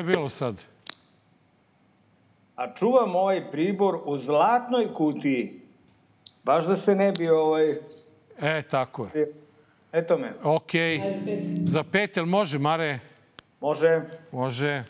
je bilo sad? A čuvam ovaj pribor u zlatnoj kutiji. Baš da se ne bi ovaj... E, tako je. Eto me. Ok. Za pet, jel može, Mare? Može. Može.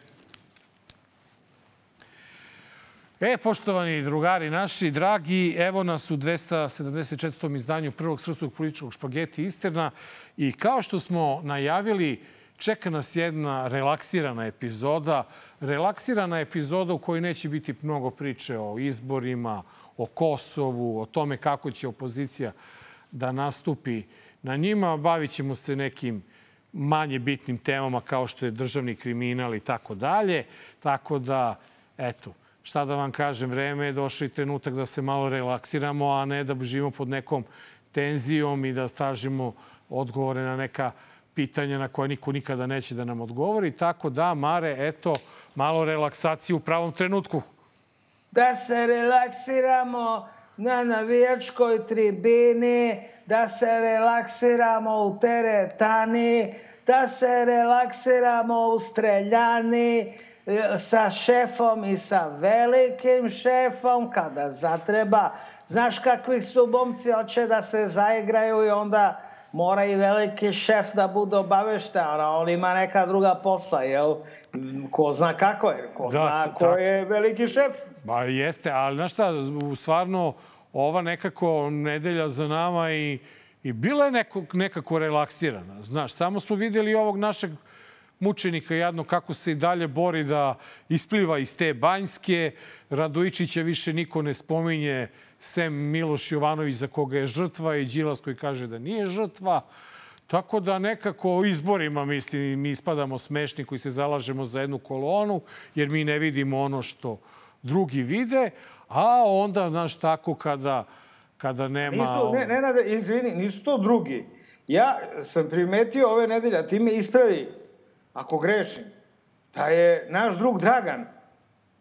E, poštovani drugari naši, dragi, evo nas u 274. izdanju prvog srpskog političkog špageti Isterna i kao što smo najavili, čeka nas jedna relaksirana epizoda. Relaksirana epizoda u kojoj neće biti mnogo priče o izborima, o Kosovu, o tome kako će opozicija da nastupi na njima. Bavit ćemo se nekim manje bitnim temama kao što je državni kriminal i tako dalje. Tako da, eto, šta da vam kažem, vreme je došao i trenutak da se malo relaksiramo, a ne da živimo pod nekom tenzijom i da tražimo odgovore na neka pitanja na koje niko nikada neće da nam odgovori. Tako da, Mare, eto, malo relaksacije u pravom trenutku. Da se relaksiramo na navijačkoj tribini, da se relaksiramo u teretani, da se relaksiramo u streljani, sa šefom i sa velikim šefom kada zatreba. Znaš kakvi su bomci, hoće da se zaigraju i onda mora i veliki šef da bude obavešten, a on ima neka druga posla, jel? Ko zna kako je, ko da, zna ko je veliki šef. Ba jeste, ali znaš šta, stvarno ova nekako nedelja za nama i, i bila je neko, nekako relaksirana. Znaš, samo smo videli ovog našeg mučenika jadno kako se i dalje bori da ispliva iz te banjske. Radojičića više niko ne spominje, sem Miloš Jovanović za koga je žrtva i Đilas koji kaže da nije žrtva. Tako da nekako o izborima mislim, mi ispadamo smešni koji se zalažemo za jednu kolonu, jer mi ne vidimo ono što drugi vide, a onda, znaš, tako kada, kada nema... Nisu, ne, ne, ne, izvini, nisu to drugi. Ja sam primetio ove nedelje, a ti me ispravi, ako grešim, da je naš drug Dragan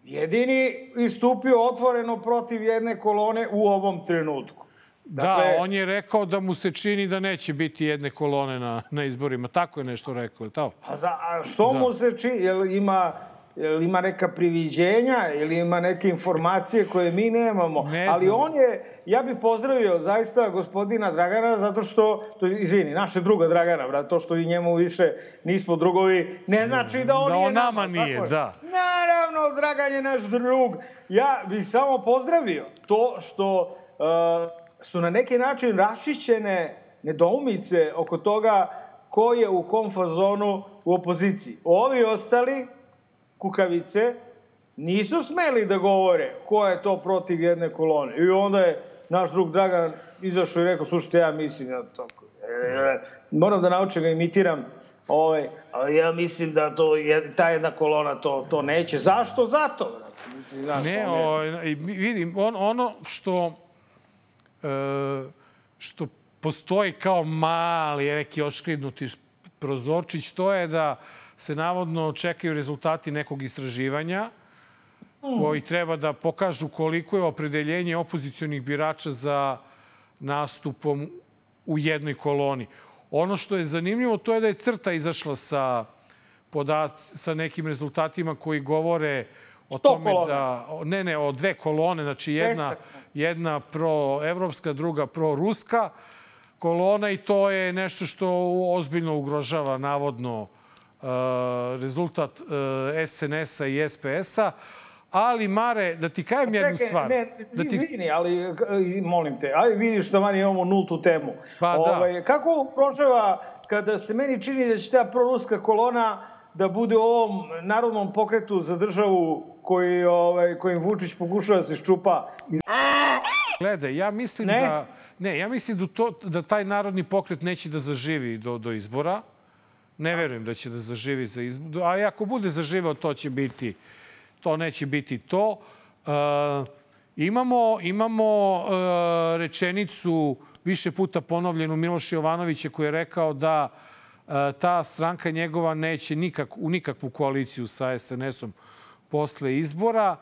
jedini istupio otvoreno protiv jedne kolone u ovom trenutku. Da, dakle, da, on je rekao da mu se čini da neće biti jedne kolone na, na izborima. Tako je nešto rekao, je to? A, za, a što da. mu se čini? Jel ima Jel ima neka priviđenja ili ima neke informacije koje mi nemamo. Ne Ali on je, ja bih pozdravio zaista gospodina Dragana zato što, to, izvini, naše druga Dragana, brat, to što i njemu više nismo drugovi, ne znači da on da nije on nama. nije, tako da. Naravno, Dragan je naš drug. Ja bih samo pozdravio to što uh, su na neki način rašićene nedoumice oko toga ko je u kom fazonu u opoziciji. Ovi ostali, kukavice nisu smeli da govore ko je to protiv jedne kolone. I onda je naš drug Dragan izašao i rekao, slušajte, ja mislim da to... E, moram da naučim da imitiram ovaj, ali ja mislim da to je, ta jedna kolona to, to neće. Zašto? Zato. Mislim, znaš, ne, o, ovaj, vidim, on, ono što, e, što postoji kao mali neki očkridnuti prozorčić, to je da se navodno čekaju rezultati nekog istraživanja koji treba da pokažu koliko je opredeljenje opozicijonih birača za nastupom u jednoj koloni. Ono što je zanimljivo to je da je crta izašla sa, podat, sa nekim rezultatima koji govore o tome kolona. da... Ne, ne, o dve kolone. Znači jedna, jedna pro-evropska, druga pro-ruska kolona i to je nešto što ozbiljno ugrožava navodno rezultat uh, SNS-a i SPS-a. Ali, Mare, da ti kajem jednu stvar. Ne, da ti... Izvini, ali molim te, aj vidiš da mani imamo nultu temu. Pa da. Ovaj, kako prožava kada se meni čini da će ta proruska kolona da bude u ovom narodnom pokretu za državu koji, ovaj, kojim Vučić pokušava da se ščupa iz... Gledaj, ja mislim ne? da... Ne, ja mislim da, to, da taj narodni pokret neće da zaživi do, do izbora. Ne verujem da će da zaživi za izbor. A ako bude zaživao, to će biti, to neće biti to. Uh, imamo imamo uh, rečenicu više puta ponovljenu Miloša Jovanovića koji je rekao da uh, ta stranka njegova neće nikak, u nikakvu koaliciju sa SNS-om posle izbora.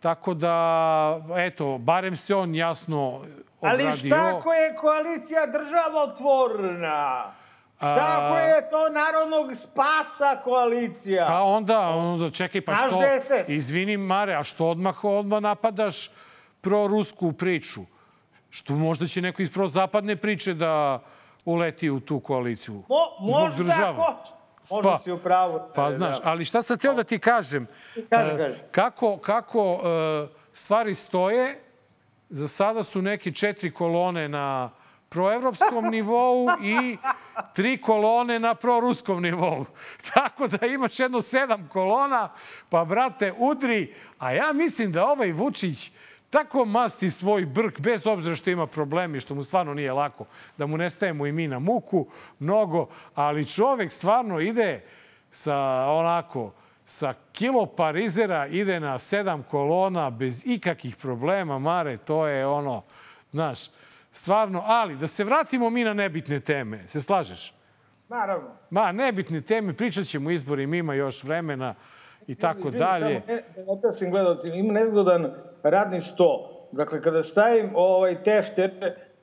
Tako da, eto, barem se on jasno obradio. Ali šta ako je koalicija državotvorna? Kako je to narodnog spasa koalicija? Pa onda, onda čekaj, pa Naš što... DSS. Izvini, Mare, a što odmah, odmah napadaš prorusku priču? Što možda će neko iz prozapadne priče da uleti u tu koaliciju? Mo, možda države. hoće. Možda Pa- si u pravu. Pa E, znaš, da. ali šta sam teo da ti kažem? Kaži, E, kaži. Kako, kako e, stvari stoje, za sada su neke četiri kolone na proevropskom nivou i tri kolone na proruskom nivou. Tako da imaš jedno sedam kolona, pa brate, udri. A ja mislim da ovaj Vučić tako masti svoj brk, bez obzira što ima problemi, što mu stvarno nije lako, da mu nestajemo i mi na muku mnogo, ali čovek stvarno ide sa onako, sa kilo parizera ide na sedam kolona bez ikakih problema, Mare, to je ono, znaš, stvarno, ali da se vratimo mi na nebitne teme, se slažeš? Naravno. Ma, nebitne teme, pričat ćemo o izborima, ima još vremena i tako Izvini, dalje. Samo, ne, da otasim gledalcima, ima nezgodan radni sto. Dakle, kada stavim ovaj tefter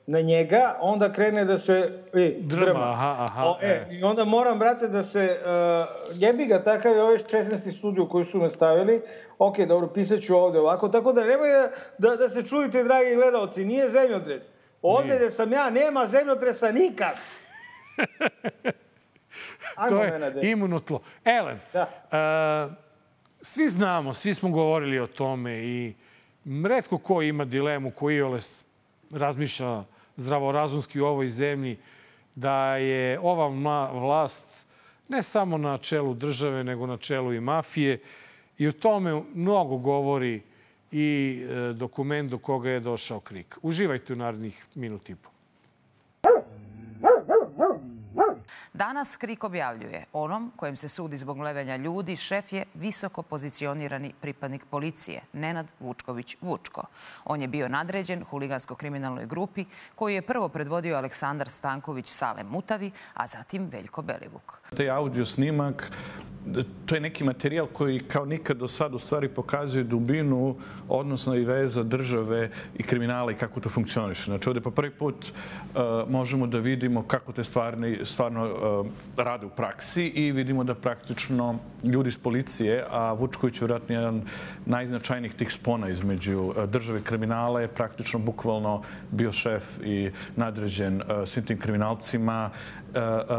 na njega, onda krene da se e, Drma, drma. aha, aha, O, e, e. I onda moram, brate, da se... Uh, jebi ga, takav je ovaj 16. studio koji su me stavili. Ok, dobro, pisat ću ovde ovako. Tako da nemoj da, da, da se čujete, dragi gledalci, nije zemljotres. Ovde gde sam ja, nema zemljotresa nikad. Ajmo, To je imunotlo. Elen, Da. e, svi znamo, svi smo govorili o tome i redko ko ima dilemu, ko iole s- razmišlja zdravorazumski u ovoj zemlji, da je ova vlast ne samo na čelu države, nego na čelu i mafije. I o tome mnogo govori i e, dokument do koga je došao KRIK. Uživajte u narednih minut i po. Danas Krik objavljuje onom kojem se sudi zbog levenja ljudi, šef je visoko pozicionirani pripadnik policije, Nenad Vučković Vučko. On je bio nadređen huligansko-kriminalnoj grupi koju je prvo predvodio Aleksandar Stanković Salem Mutavi, a zatim Veljko Belivuk. Taj audio snimak, to je neki materijal koji kao nikad do sad u stvari pokazuje dubinu, odnosno i veza države i kriminala i kako to funkcioniše. Znači ovde po prvi put uh, možemo da vidimo kako te stvarni, stvarno rade u praksi i vidimo da praktično ljudi iz policije, a Vučković je vjerojatno jedan najznačajnijih tih spona između uh, države kriminala je praktično bukvalno bio šef i nadređen uh, svim tim kriminalcima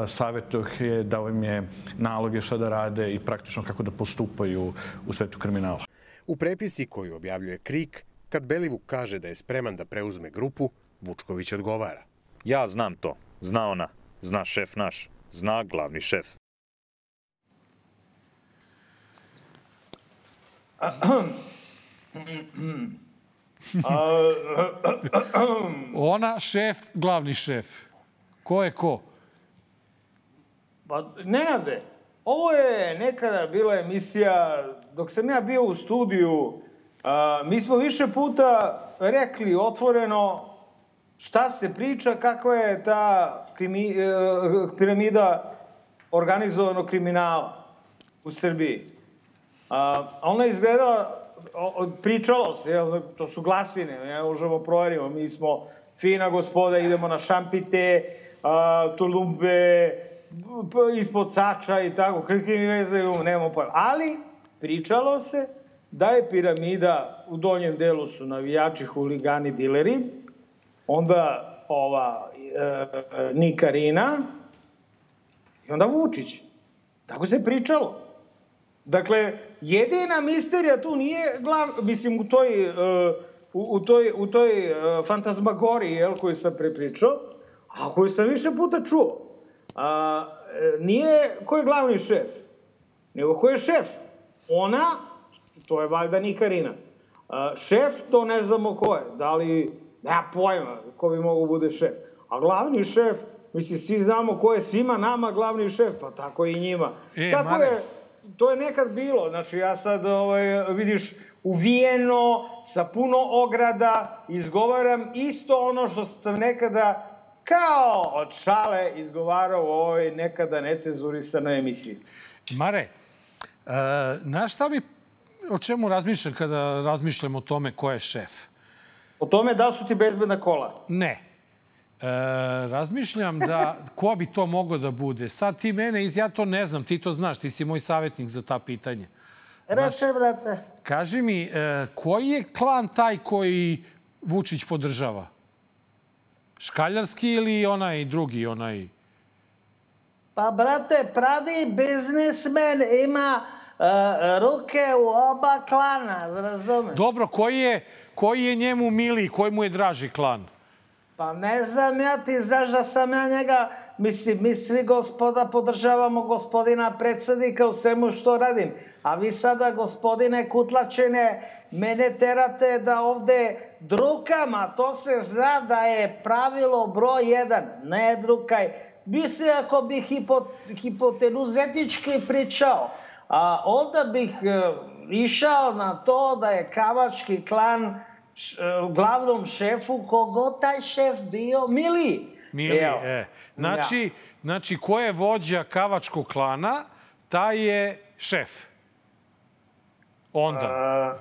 savjetoh je dao im je naloge šta da rade i praktično kako da postupaju u svetu kriminala. U prepisi koju objavljuje Krik, kad Belivuk kaže da je spreman da preuzme grupu, Vučković odgovara. Ja znam to. Zna ona. Zna šef naš. Zna glavni šef. Ona šef, glavni šef. Ko je ko? Pa, Nenade, ovo je nekada bila emisija, dok sam ja bio u studiju, a, mi smo više puta rekli otvoreno šta se priča, kakva je ta krimi, e, piramida organizovanog kriminala u Srbiji. A, ona izgleda, pričalo se, jel, to su glasine, ne možemo proverimo, mi smo fina gospoda, idemo na šampite, a, tulumbe, ispod sača i tako, kakve mi veze nemamo pojma. Ali, pričalo se da je piramida, u donjem delu su navijači, huligani, dileri, onda ova e, e, Nikarina i onda Vučić. Tako se pričalo. Dakle, jedina misterija tu nije glav, mislim, u toj, uh, u, u toj, u toj uh, fantazmagoriji, jel, koju sam prepričao, a koju sam više puta čuo. A, e, nije ko je glavni šef, nego ko je šef. Ona, to je valjda Nikarina. A, šef, to ne znamo ko je. Da li, nema pojma ko bi mogo bude šef. A glavni šef, mislim, svi znamo ko je svima nama glavni šef, pa tako i njima. E, tako Mare. je, to je nekad bilo. Znači, ja sad, ovaj, vidiš, uvijeno, sa puno ograda, izgovaram isto ono što sam nekada kao od šale izgovarao u ovoj nekada necenzurisanoj emisiji. Mare, e, znaš šta mi, o čemu razmišljam kada razmišljam o tome ko je šef? O tome da su ti bezbedna kola. Ne. E, razmišljam da ko bi to moglo da bude. Sad ti mene, iz, ja to ne znam, ti to znaš, ti si moj savjetnik za ta pitanja. Reče, brate. Kaži mi, e, koji je klan taj koji Vučić podržava? Škaljarski ili onaj drugi, onaj... Pa, brate, pravi biznismen ima uh, ruke u oba klana, razumeš? Dobro, koji je, koji je njemu miliji, koji mu je draži klan? Pa ne znam ja, ti znaš da sam ja njega, mislim, mi svi gospoda podržavamo gospodina predsednika u svemu što radim. A vi sada, gospodine Kutlačine, mene terate da ovde drukam, a to se zna da je pravilo broj jedan. Ne drukaj. Mislim, ako bih hipo, hipotenuzetički pričao, a onda bih e, išao na to da je kavački klan š, e, glavnom šefu, kogo taj šef bio, Mili. Mili, Evo. e. Znači, ja. znači, ko je vođa kavačkog klana, taj je šef. Onda.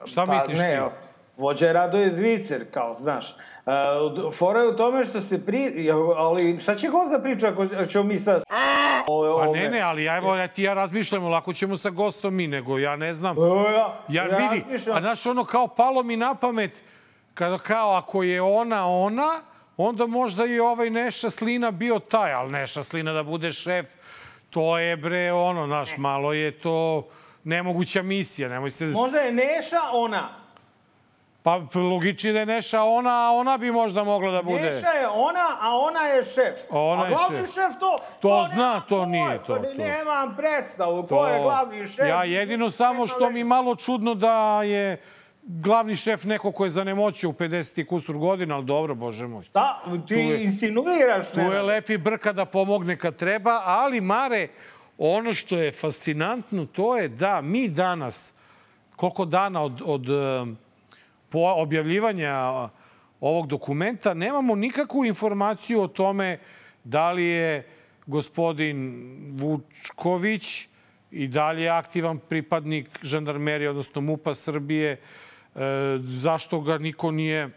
Uh, Šta pa, misliš ne, ti? Vođa je Radoje Zvicer, kao, znaš. Uh, fora je u tome što se pri... Ali šta će gost da priča ako ćemo mi sad... Ove, pa ne, ne, ali ja, evo, ja ti ja razmišljamo, lako ćemo sa gostom mi, nego ja ne znam. Ja, ja, ja vidi, a znaš, ono kao palo mi na pamet, kada kao ako je ona ona, onda možda i ovaj Neša Slina bio taj, ali Neša Slina da bude šef, to je bre, ono, znaš, malo je to nemoguća misija. Nemoj se... Možda je Neša ona. Pa logični da je Neša ona, a ona bi možda mogla da bude. Neša je ona, a ona je šef. Ona a je glavni šef. šef to... To, to zna, to nije to. To. Nemam predstavu to, ko je glavni šef. Ja jedino samo što mi malo čudno da je glavni šef neko ko je zanemoćio u 50 kusur godina, ali dobro, bože moj. Šta? Ti je, insinuiraš? Tu je lepi brka da pomogne kad treba, ali Mare, ono što je fascinantno, to je da mi danas, koliko dana od, od po objavljivanja ovog dokumenta, nemamo nikakvu informaciju o tome da li je gospodin Vučković i dalje aktivan pripadnik žandarmerije, odnosno MUPA Srbije, e, zašto ga niko nije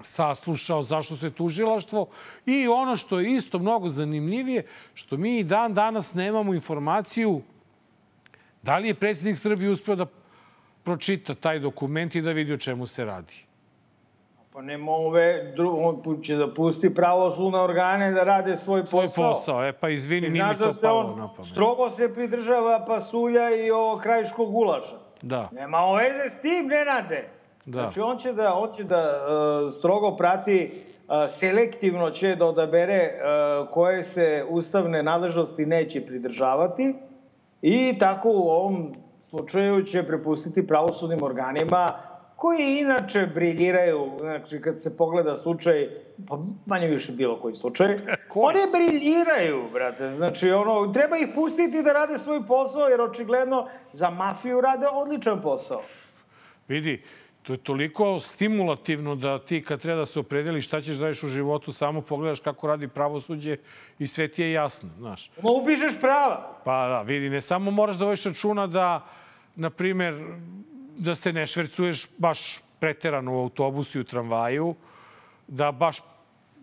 saslušao, zašto se tužilaštvo i ono što je isto mnogo zanimljivije, što mi i dan danas nemamo informaciju da li je predsjednik Srbije uspeo da pročita taj dokument i da vidi o čemu se radi. Pa nema ove, on će da pusti pravosudne organe da rade svoj posao. Svoj posao, e pa izvini, nije mi to da palo na pamet. Strogo se pridržava pasulja i ovo krajiškog gulaša. Da. Nema veze s tim, Nenade. Da. Znači, on će da, on će da uh, strogo prati, uh, selektivno će da odabere uh, koje se ustavne nadležnosti neće pridržavati i tako u ovom slučaju će prepustiti pravosudnim organima koji inače briljiraju, znači kad se pogleda slučaj, pa manje više bilo koji slučaj, oni briljiraju, brate. Znači, ono, treba ih pustiti da rade svoj posao, jer očigledno za mafiju rade odličan posao. Vidi, to je toliko stimulativno da ti kad treba da se opredeli šta ćeš da u životu, samo pogledaš kako radi pravosuđe i sve ti je jasno, znaš. Ma upišeš prava. Pa da, vidi, ne samo moraš da voješ računa da, na primer, da se ne švercuješ baš preterano u autobusu i u tramvaju, da baš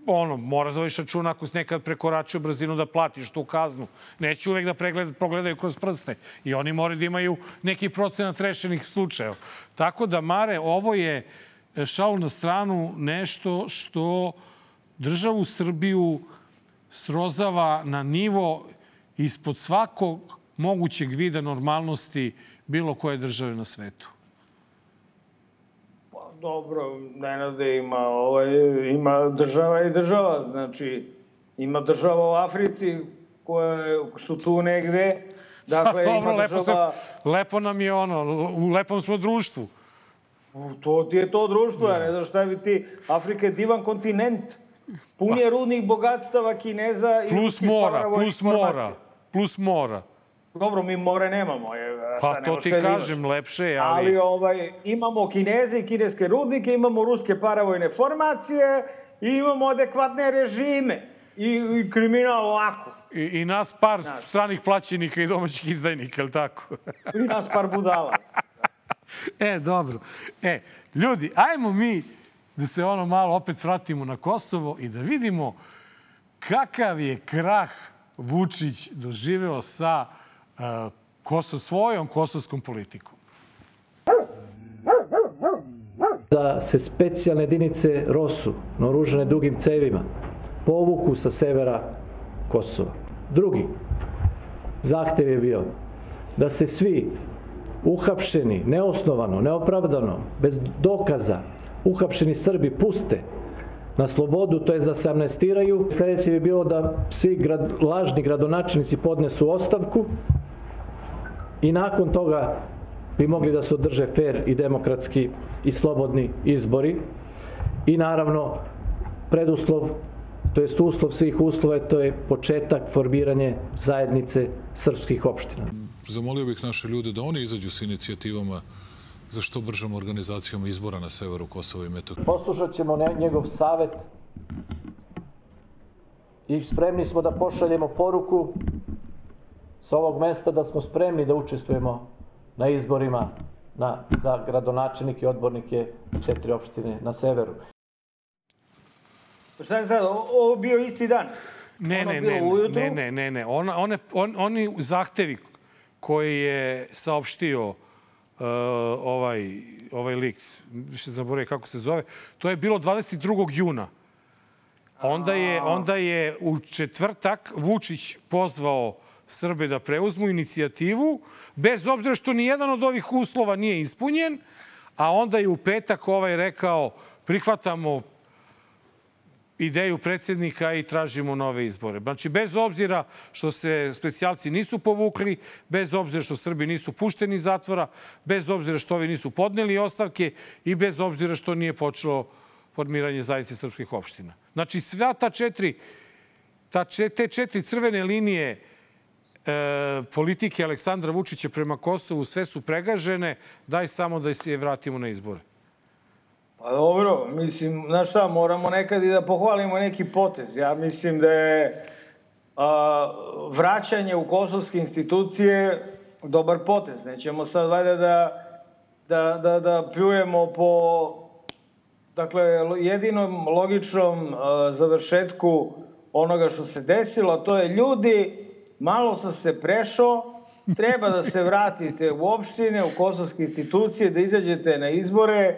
ono, moraš da voješ računa ako si nekad prekoračio brzinu da platiš tu kaznu. Neće uvek da pregled, progledaju kroz prste. I oni moraju da imaju neki procenat rešenih slučajeva. Tako da, Mare, ovo je šal na stranu nešto što državu Srbiju srozava na nivo ispod svakog mogućeg vida normalnosti bilo koje države na svetu. Pa dobro, Nenade ima, ovaj, ima država i država. Znači, ima država u Africi koje su tu negde. Dakle, pa, dobro, ima lepo, država... se, lepo nam je ono, u lepom smo društvu. To ti je to društvo, ja ne znam šta bi ti. Afrika je divan kontinent. Pun je rudnih bogatstava Kineza. Plus i mora, plus mora, plus mora. Dobro, mi more nemamo. Je, pa to ti kažem, lepše je, ali... Ali ovaj, imamo Kineze i kineske rudnike, imamo ruske paravojne formacije i imamo adekvatne režime i, i kriminal ovako. I, I nas par znači. stranih plaćenika i domaćih izdajnika, ili tako? I nas par budala. e, dobro. E, ljudi, ajmo mi da se ono malo opet vratimo na Kosovo i da vidimo kakav je krah Vučić doživeo sa koso, svojom kosovskom politikom. Da se specijalne jedinice ROSU, naoružane dugim cevima, povuku sa severa Kosova. Drugi zahtev je bio da se svi uhapšeni, neosnovano, neopravdano, bez dokaza, uhapšeni Srbi puste na slobodu, to je da se amnestiraju. Sledeće bi bilo da svi grad, lažni gradonačelnici podnesu ostavku i nakon toga bi mogli da se održe fair i demokratski i slobodni izbori. I naravno, preduslov, to jest uslov svih uslova, to je početak formiranje zajednice srpskih opština. Zamolio bih naše ljude da oni izađu s inicijativama za što bržom organizacijom izbora na severu Kosova i Metohije. Poslušat ćemo njegov savet i spremni smo da pošaljemo poruku sa ovog mesta da smo spremni da učestvujemo na izborima na, za gradonačelnike i odbornike četiri opštine na severu. Šta je sad? Ovo bio isti dan? Ne, ne, ne, ne, ne, ne, ne. On, one, on, oni zahtevi koje je saopštio uh, ovaj, ovaj lik, više zaboravim kako se zove, to je bilo 22. juna. Onda je, onda je u četvrtak Vučić pozvao Srbe da preuzmu inicijativu, bez obzira što ni jedan od ovih uslova nije ispunjen, a onda je u petak ovaj rekao prihvatamo ideju predsjednika i tražimo nove izbore. Znači, bez obzira što se specijalci nisu povukli, bez obzira što Srbi nisu pušteni iz zatvora, bez obzira što ovi nisu podneli ostavke i bez obzira što nije počelo formiranje zajednice srpskih opština. Znači, sva ta četiri, ta, te četiri crvene linije politike Aleksandra Vučića prema Kosovu sve su pregažene, daj samo da se vratimo na izbore. Pa dobro, mislim, znaš šta, moramo nekad i da pohvalimo neki potez. Ja mislim da je a, vraćanje u kosovske institucije dobar potez. Nećemo sad valjda da, da, da, da pljujemo po dakle, jedinom logičnom a, završetku onoga što se desilo, to je ljudi, malo sam se prešao, treba da se vratite u opštine, u kosovske institucije, da izađete na izbore,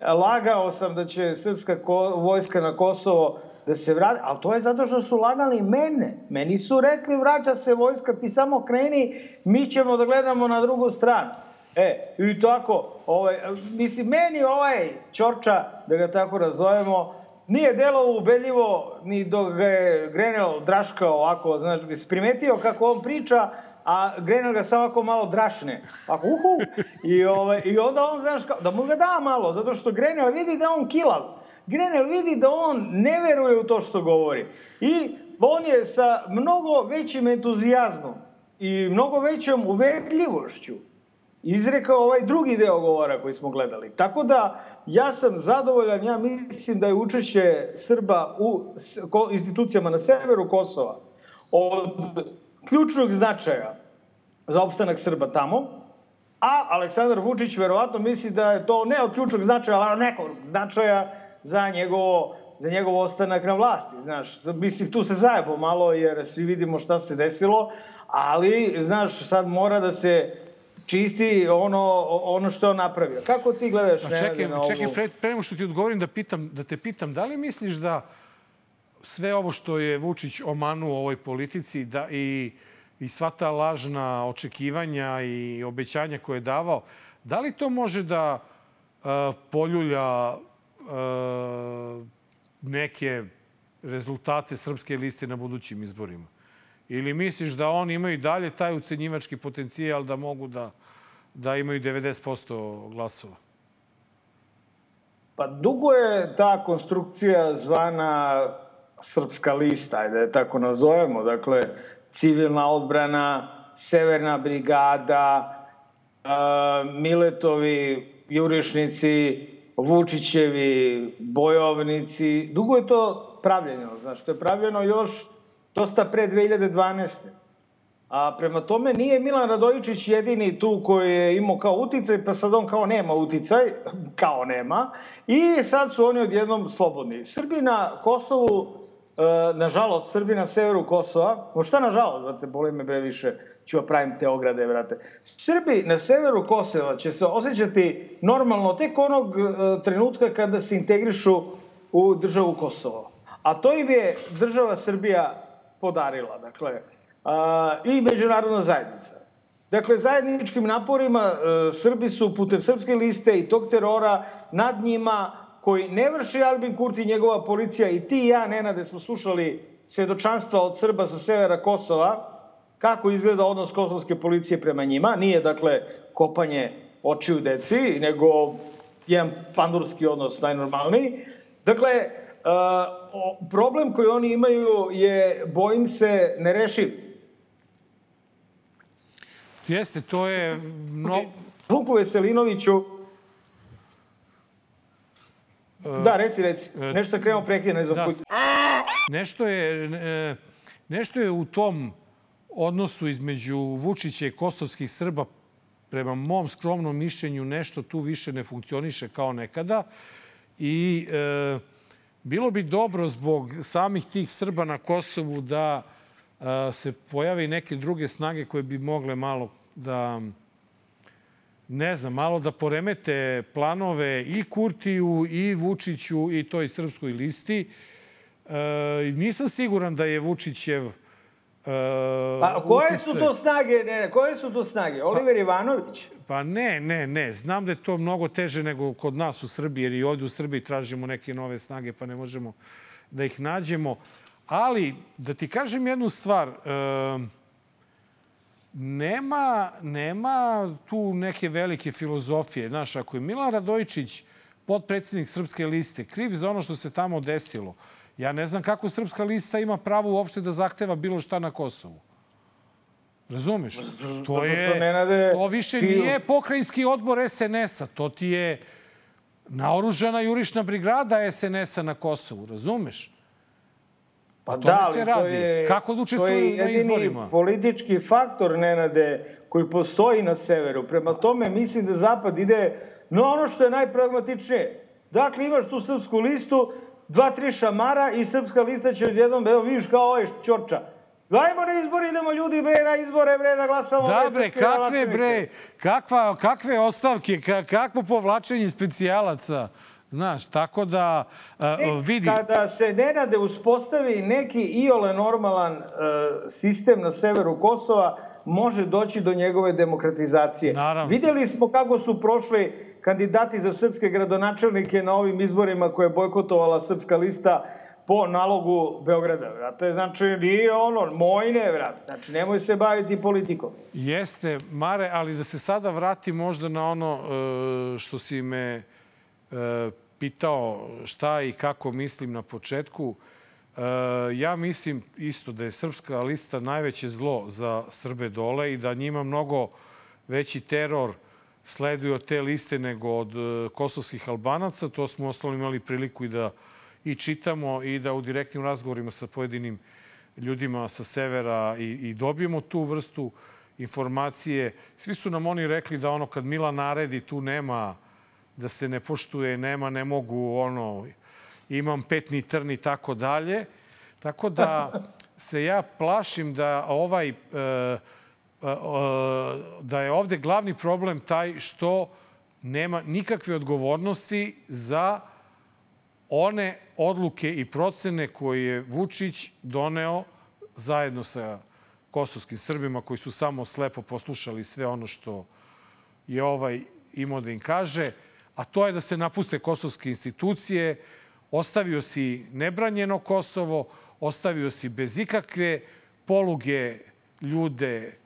lagao sam da će srpska vojska na Kosovo da se vrati, ali to je zato što su lagali mene. Meni su rekli vraća se vojska, ti samo kreni, mi ćemo da gledamo na drugu stranu. E, i tako, ovaj, mislim, meni ovaj Ćorča, da ga tako razovemo, nije delo ubedljivo ni dok ga je Grenell draškao ovako, znači, primetio kako on priča, a Grenell ga samo ako malo drašne. Ako uhu, i, ovaj, i onda on, znaš, kao, da mu ga da malo, zato što Grenell vidi da on kilav. Grenell vidi da on ne veruje u to što govori. I on je sa mnogo većim entuzijazmom i mnogo većom uvedljivošću izrekao ovaj drugi deo govora koji smo gledali. Tako da ja sam zadovoljan, ja mislim da je učešće Srba u institucijama na severu Kosova od ključnog značaja za opstanak Srba tamo, a Aleksandar Vučić verovatno misli da je to ne od ključnog značaja, ali nekog značaja za njegovo za njegov ostanak na vlasti, znaš. Mislim, tu se zajebo malo, jer svi vidimo šta se desilo, ali, znaš, sad mora da se čisti ono, ono što je napravio. Kako ti gledaš pa, čekaj, na ovu... Čekaj, pre, pre nego što ti odgovorim da, pitam, da te pitam, da li misliš da sve ovo što je Vučić omanuo u ovoj politici da i, i sva ta lažna očekivanja i obećanja koje je davao, da li to može da uh, poljulja uh, neke rezultate srpske liste na budućim izborima? Ili misliš da oni imaju dalje taj ucenjivački potencijal da mogu da, da imaju 90% glasova? Pa dugo je ta konstrukcija zvana srpska lista, ajde da tako nazovemo. Dakle, civilna odbrana, severna brigada, Miletovi jurišnici, Vučićevi bojovnici. Dugo je to pravljeno, znaš, to je pravljeno još dosta pre 2012. A prema tome nije Milan Radojičić jedini tu koji je imao kao uticaj, pa sad on kao nema uticaj, kao nema. I sad su oni odjednom slobodni. Srbi na Kosovu, e, nažalost, Srbi na severu Kosova, o šta nažalost, brate, boli me bre više, ću vam pravim te ograde, brate. Srbi na severu Kosova će se osjećati normalno tek onog e, trenutka kada se integrišu u državu Kosovo. A to im je država Srbija podarila. Dakle, i međunarodna zajednica. Dakle, zajedničkim naporima e, Srbi su putem srpske liste i tog terora nad njima koji ne vrši Albin Kurti i njegova policija i ti i ja, Nenade, smo slušali svedočanstva od Srba sa severa Kosova, kako izgleda odnos kosovske policije prema njima. Nije, dakle, kopanje očiju deci, nego jedan pandurski odnos najnormalniji. Dakle, uh, problem koji oni imaju je, bojim se, nerešiv. Jeste, to je... No... Vuku Veselinoviću... Uh, da, reci, reci. Uh, nešto sam krenuo prekida, ne znam da. Nešto je, e, nešto je u tom odnosu između Vučića i kosovskih Srba prema mom skromnom mišljenju nešto tu više ne funkcioniše kao nekada. I e, bilo bi dobro zbog samih tih Srba na Kosovu da a, se pojave i neke druge snage koje bi mogle malo da ne znam, malo da poremete planove i Kurtiju i Vučiću i toj srpskoj listi. E, nisam siguran da je Vučićev e, Pa koje utice... su to snage? Ne, koje su to snage? Oliver pa, Ivanović? Pa ne, ne, ne. Znam da je to mnogo teže nego kod nas u Srbiji, jer i ovdje u Srbiji tražimo neke nove snage, pa ne možemo da ih nađemo. Ali, da ti kažem jednu stvar, e, nema, nema tu neke velike filozofije. Znaš, ako je Milan Radojičić, podpredsednik Srpske liste, kriv za ono što se tamo desilo, ja ne znam kako Srpska lista ima pravo uopšte da zahteva bilo šta na Kosovu. Razumeš? To je, to više nije pokrajinski odbor SNS-a. To ti je naoružana jurišna brigada SNS-a na Kosovu. Razumeš? Pa da, se radi. Je, Kako da učestvuju na izborima? politički faktor, Nenade, koji postoji na severu. Prema tome, mislim da Zapad ide na ono što je najpragmatičnije. Dakle, imaš tu srpsku listu, dva, tri šamara i srpska lista će odjednom, evo vidiš kao ovaj čorča. Dajmo na izbor, idemo ljudi bre na izbore bre da glasamo. Da bre, kakve bre, kakva, kakve ostavke, kakvo povlačenje specijalaca. Znaš, tako da uh, vidi... Kada se Nenade uspostavi neki iole normalan uh, sistem na severu Kosova, može doći do njegove demokratizacije. Naravno. Videli smo kako su prošli kandidati za srpske gradonačelnike na ovim izborima koje je bojkotovala srpska lista po nalogu Beograda, vrate. Znači, nije ono, moj ne, vrate. Znači, nemoj se baviti politikom. Jeste, Mare, ali da se sada vrati možda na ono uh, što si me E, pitao šta i kako mislim na početku, e, ja mislim isto da je Srpska lista najveće zlo za Srbe dole i da njima mnogo veći teror sleduje od te liste nego od e, kosovskih albanaca. To smo ostalo imali priliku i da i čitamo i da u direktnim razgovorima sa pojedinim ljudima sa severa i, i dobijemo tu vrstu informacije. Svi su nam oni rekli da ono kad Mila naredi tu nema da se ne poštuje, nema, ne mogu, ono, imam petni trn i tako dalje. Tako da se ja plašim da ovaj, e, da je ovde glavni problem taj što nema nikakve odgovornosti za one odluke i procene koje je Vučić doneo zajedno sa kosovskim Srbima koji su samo slepo poslušali sve ono što je ovaj imao da im kaže a to je da se napuste kosovske institucije, ostavio si nebranjeno Kosovo, ostavio si bez ikakve poluge ljude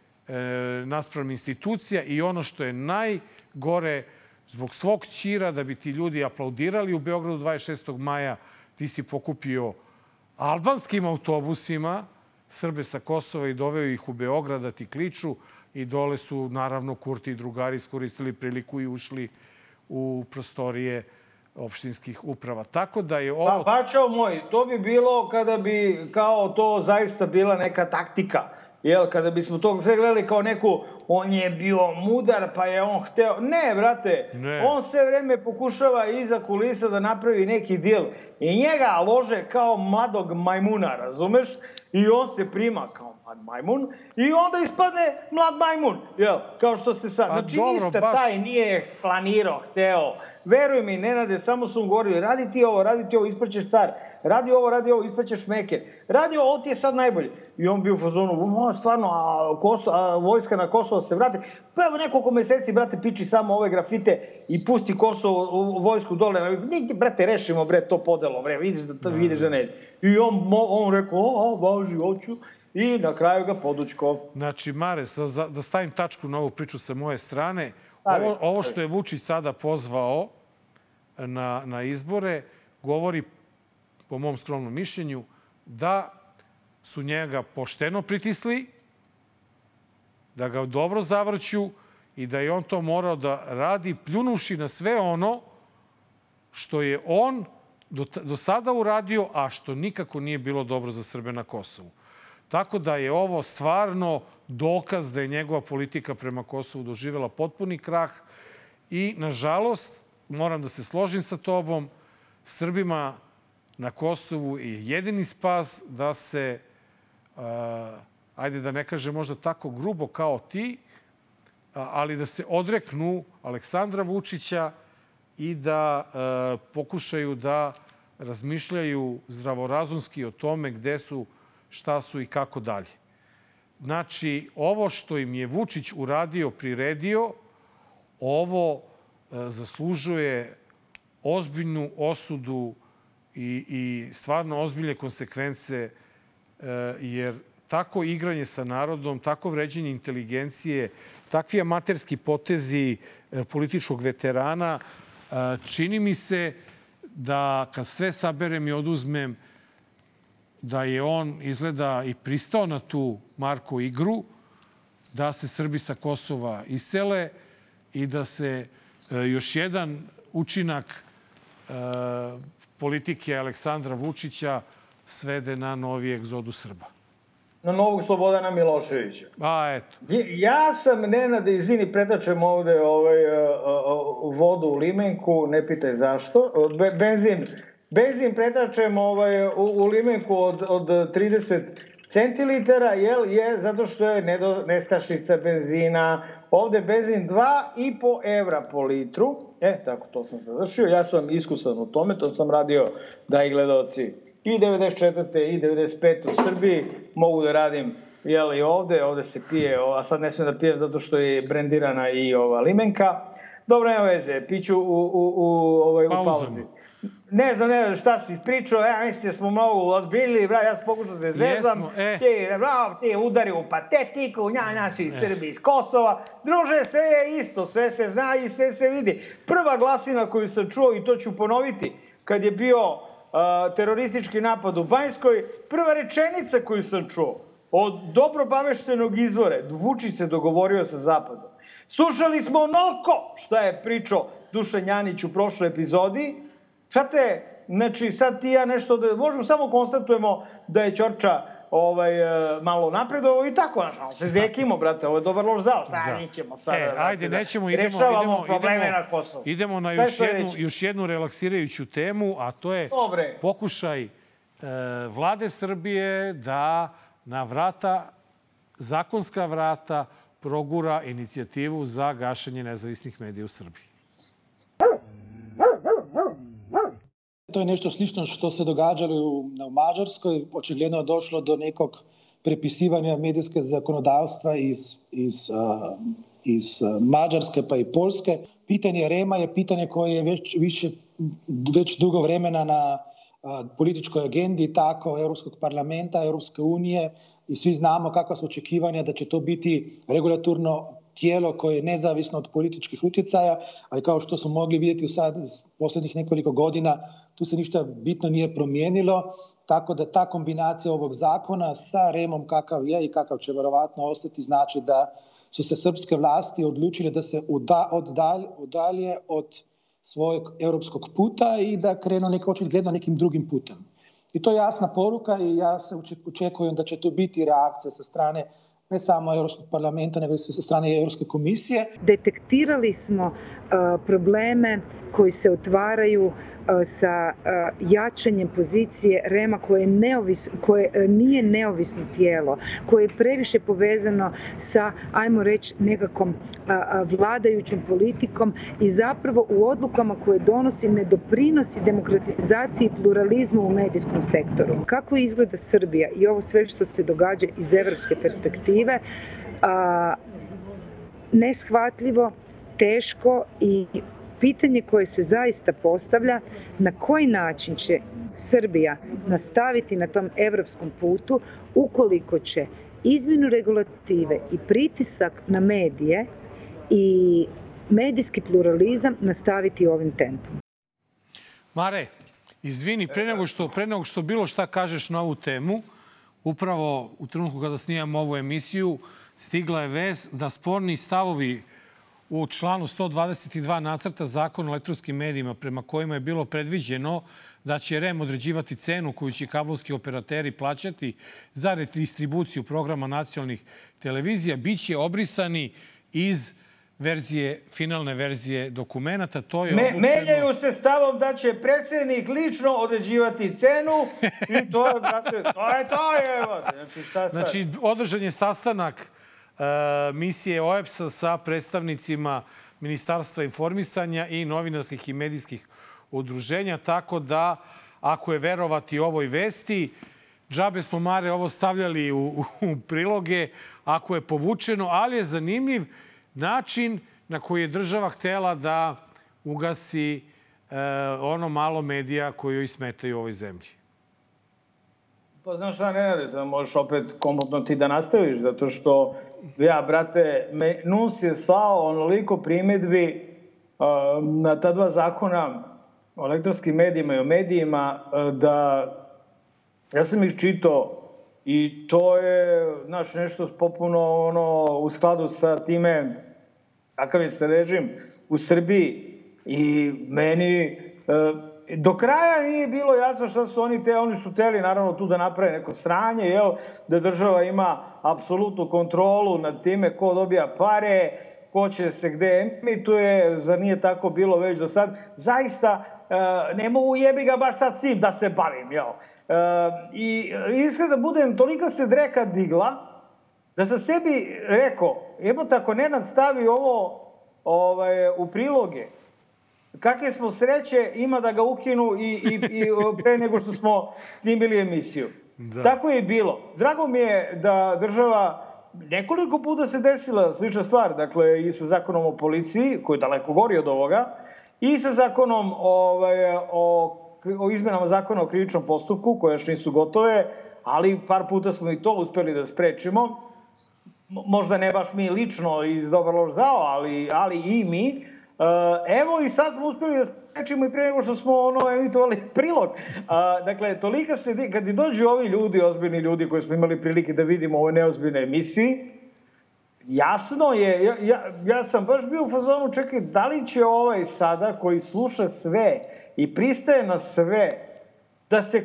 naspram institucija i ono što je najgore, zbog svog ćira, da bi ti ljudi aplaudirali u Beogradu 26. maja, ti si pokupio albanskim autobusima Srbe sa Kosova i doveo ih u Beograd da ti kliču i dole su, naravno, Kurti i drugari iskoristili priliku i ušli u prostorije opštinskih uprava. Tako da je ovo... Pa, pačao moj, to bi bilo kada bi kao to zaista bila neka taktika. Jel, kada bismo to sve gledali kao neku, on je bio mudar, pa je on hteo... Ne, brate, Ne. on sve vreme pokušava iza kulisa da napravi neki dil. I njega lože kao mladog majmuna, razumeš? I on se prima kao mlad majmun i onda ispadne mlad majmun. Jel, kao što se sad... Pa znači, dobro, ništa baš- taj nije planirao, hteo. Veruj mi, Nenade, samo su mu govorili, radi ti ovo, radi ti ovo, ispraćeš car. Radi ovo, radi ovo, ispraćeš meke. Radi ovo, ovo ti je sad najbolje. I on bio u fazonu, o, stvarno, a, Koso, a vojska na Kosovo se vrati. Pa evo nekoliko meseci, brate, piči samo ove grafite i pusti Kosovo u, vojsku dole. Niti, brate, rešimo, bre, to podelo, bre, vidiš da, vidiš da ne. I on, on rekao, o, o, važi, hoću. I na kraju ga podučko. Znači, Mares, da, da stavim tačku na ovu priču sa moje strane, ovo, ovo što je Vučić sada pozvao na, na izbore, govori, po mom skromnom mišljenju, da su njega pošteno pritisli, da ga dobro zavrću i da je on to morao da radi pljunuši na sve ono što je on do, do sada uradio, a što nikako nije bilo dobro za Srbe na Kosovu. Tako da je ovo stvarno dokaz da je njegova politika prema Kosovu doživela potpuni krah i, nažalost, moram da se složim sa tobom, Srbima na Kosovu je jedini spas da se, a, ajde da ne kaže možda tako grubo kao ti, ali da se odreknu Aleksandra Vučića i da pokušaju da razmišljaju zdravorazumski o tome gde su, šta su i kako dalje. Znači, ovo što im je Vučić uradio, priredio, ovo zaslužuje ozbiljnu osudu i, i stvarno ozbiljne konsekvence, e, jer tako igranje sa narodom, tako vređenje inteligencije, takvi amaterski potezi e, političkog veterana, e, čini mi se da kad sve saberem i oduzmem, da je on izgleda i pristao na tu Marko igru, da se Srbi sa Kosova isele i da se još jedan učinak politike Aleksandra Vučića svede na novi egzodu Srba. Na novog Slobodana Miloševića. A, eto. Ja sam, Nenad, izvini, pretačem ovde ovaj, uh, uh, vodu u limenku, ne pitaj zašto. Be, benzin, benzin pretačem ovaj, u, u limenku od, od 30 centilitara, jel, je zato što je nedo, nestašica benzina. Ovde benzin 2,5 evra po litru. E, tako to sam završio. Ja sam iskusan u tome, to sam radio da i gledalci i 94. i 95. u Srbiji mogu da radim jel, i ovde, ovde se pije, a sad ne smijem da pijem zato što je brendirana i ova limenka. Dobro, nema veze, piću u, u, u, ovaj, u pauzi. Ne znam, ne znam šta si ispričao, ja mislim da smo mnogo ozbiljili, bra, ja sam pokušao da se zezam, e. ti, bra, ti udari u patetiku, nja, naši Srbi iz Kosova, druže, sve je isto, sve se zna i sve se vidi. Prva glasina koju sam čuo, i to ću ponoviti, kad je bio uh, teroristički napad u Banjskoj, prva rečenica koju sam čuo od dobro baveštenog izvore, Vučić se dogovorio sa Zapadom. Slušali smo onoko šta je pričao Dušan Janić u prošloj epizodi. Znate, znači sad ti ja nešto da možemo samo konstatujemo da je Ćorča ovaj, e, malo napredovao i tako, znaš, malo se zekimo, brate, ovo je dobar loš zao, šta Da. mi ćemo sada, E, ajde, da nećemo, idemo, idemo, idemo, na idemo na još jednu, sledeće? još jednu relaksirajuću temu, a to je Dobre. pokušaj e, vlade Srbije da na vrata, zakonska vrata, progura inicijativu za gašenje nezavisnih medija u Srbiji. To je nešto slično što se događalo u, u Mađarskoj. Očigledno je došlo do nekog prepisivanja medijske zakonodavstva iz, iz, uh, iz uh, Mađarske pa i Polske. Pitanje Rema je pitanje koje je već, više, već dugo vremena na uh, političkoj agendi, tako Europskog parlamenta, Europske unije i svi znamo kakva su očekivanja da će to biti regulatorno tijelo koje je nezavisno od političkih utjecaja, ali kao što smo mogli vidjeti u sad, poslednjih nekoliko godina, tu se ništa bitno nije promijenilo, tako da ta kombinacija ovog zakona sa Remom kakav je i kakav će verovatno ostati, znači da su se srpske vlasti odlučile da se uda, oddalje, udalje od svojeg europskog puta i da krenu neko očigledno nekim drugim putem. I to je jasna poruka i ja se očekujem da će tu biti reakcija sa strane ne samo Europskog parlamenta, nego i sa strane Europske komisije. Detektirali smo probleme koji se otvaraju sa jačanjem pozicije REMA koje, neovis, koje uh, nije neovisno tijelo, koje je previše povezano sa, ajmo reći, nekakvom uh, vladajućom politikom i zapravo u odlukama koje donosi ne doprinosi demokratizaciji i pluralizmu u medijskom sektoru. Kako izgleda Srbija i ovo sve što se događa iz evropske perspektive, neshvatljivo, teško i pitanje koje se zaista postavlja na koji način će Srbija nastaviti na tom evropskom putu ukoliko će izmjenu regulative i pritisak na medije i medijski pluralizam nastaviti ovim tempom. Mare, izvini, pre nego što, pre nego što bilo šta kažeš na ovu temu, upravo u trenutku kada snijam ovu emisiju, stigla je vez da sporni stavovi u članu 122 nacrta zakona o elektronskim medijima prema kojima je bilo predviđeno da će REM određivati cenu koju će kablovski operateri plaćati za redistribuciju programa nacionalnih televizija, biće obrisani iz verzije, finalne verzije dokumenta. To je Me, odlučeno... Menjaju se stavom da će predsednik lično određivati cenu i to je, brate, to je to, je. Znači, šta sad? Znači, održan je sastanak E, misije OEPS-a sa predstavnicima Ministarstva informisanja i novinarskih i medijskih udruženja, tako da, ako je verovati ovoj vesti, džabe smo Mare ovo stavljali u, u priloge, ako je povučeno, ali je zanimljiv način na koji je država htela da ugasi e, ono malo medija koji joj smetaju u ovoj zemlji. Pa znaš šta, ne rade, samo možeš opet komodno ti da nastaviš, zato što ja, brate, me, NUS je slao onoliko primetbi uh, na ta dva zakona o elektronskim medijima i o medijima uh, da ja sam ih čitao i to je, znaš, nešto popuno ono, u skladu sa time kakav je se režim u Srbiji i meni uh, do kraja nije bilo jasno šta su oni te, oni su teli naravno tu da naprave neko sranje, jel, da država ima apsolutnu kontrolu nad time ko dobija pare, ko će se gde emituje, zar nije tako bilo već do sad. Zaista, e, ne mogu jebi ga baš sad svim da se bavim, jel. E, I iskreno da budem, tolika se dreka digla, da sam sebi rekao, jebote, ako Nenad stavi ovo ovaj, u priloge, kakve smo sreće ima da ga ukinu i, i, i pre nego što smo snimili emisiju. Da. Tako je i bilo. Drago mi je da država nekoliko puta se desila slična stvar, dakle i sa zakonom o policiji, koji je daleko gori od ovoga, i sa zakonom ovaj, o, o izmenama zakona o krivičnom postupku, koje još nisu gotove, ali par puta smo i to uspeli da sprečimo. Možda ne baš mi lično iz Dobar lož zao, ali, ali i mi. Evo i sad smo uspeli da sprečimo i pre nego što smo ono emitovali prilog. Uh, dakle, tolika se, kad i dođu ovi ljudi, ozbiljni ljudi koji smo imali prilike da vidimo u ovoj neozbiljnoj emisiji, jasno je, ja, ja, ja sam baš bio u fazonu, čekaj, da li će ovaj sada koji sluša sve i pristaje na sve, da se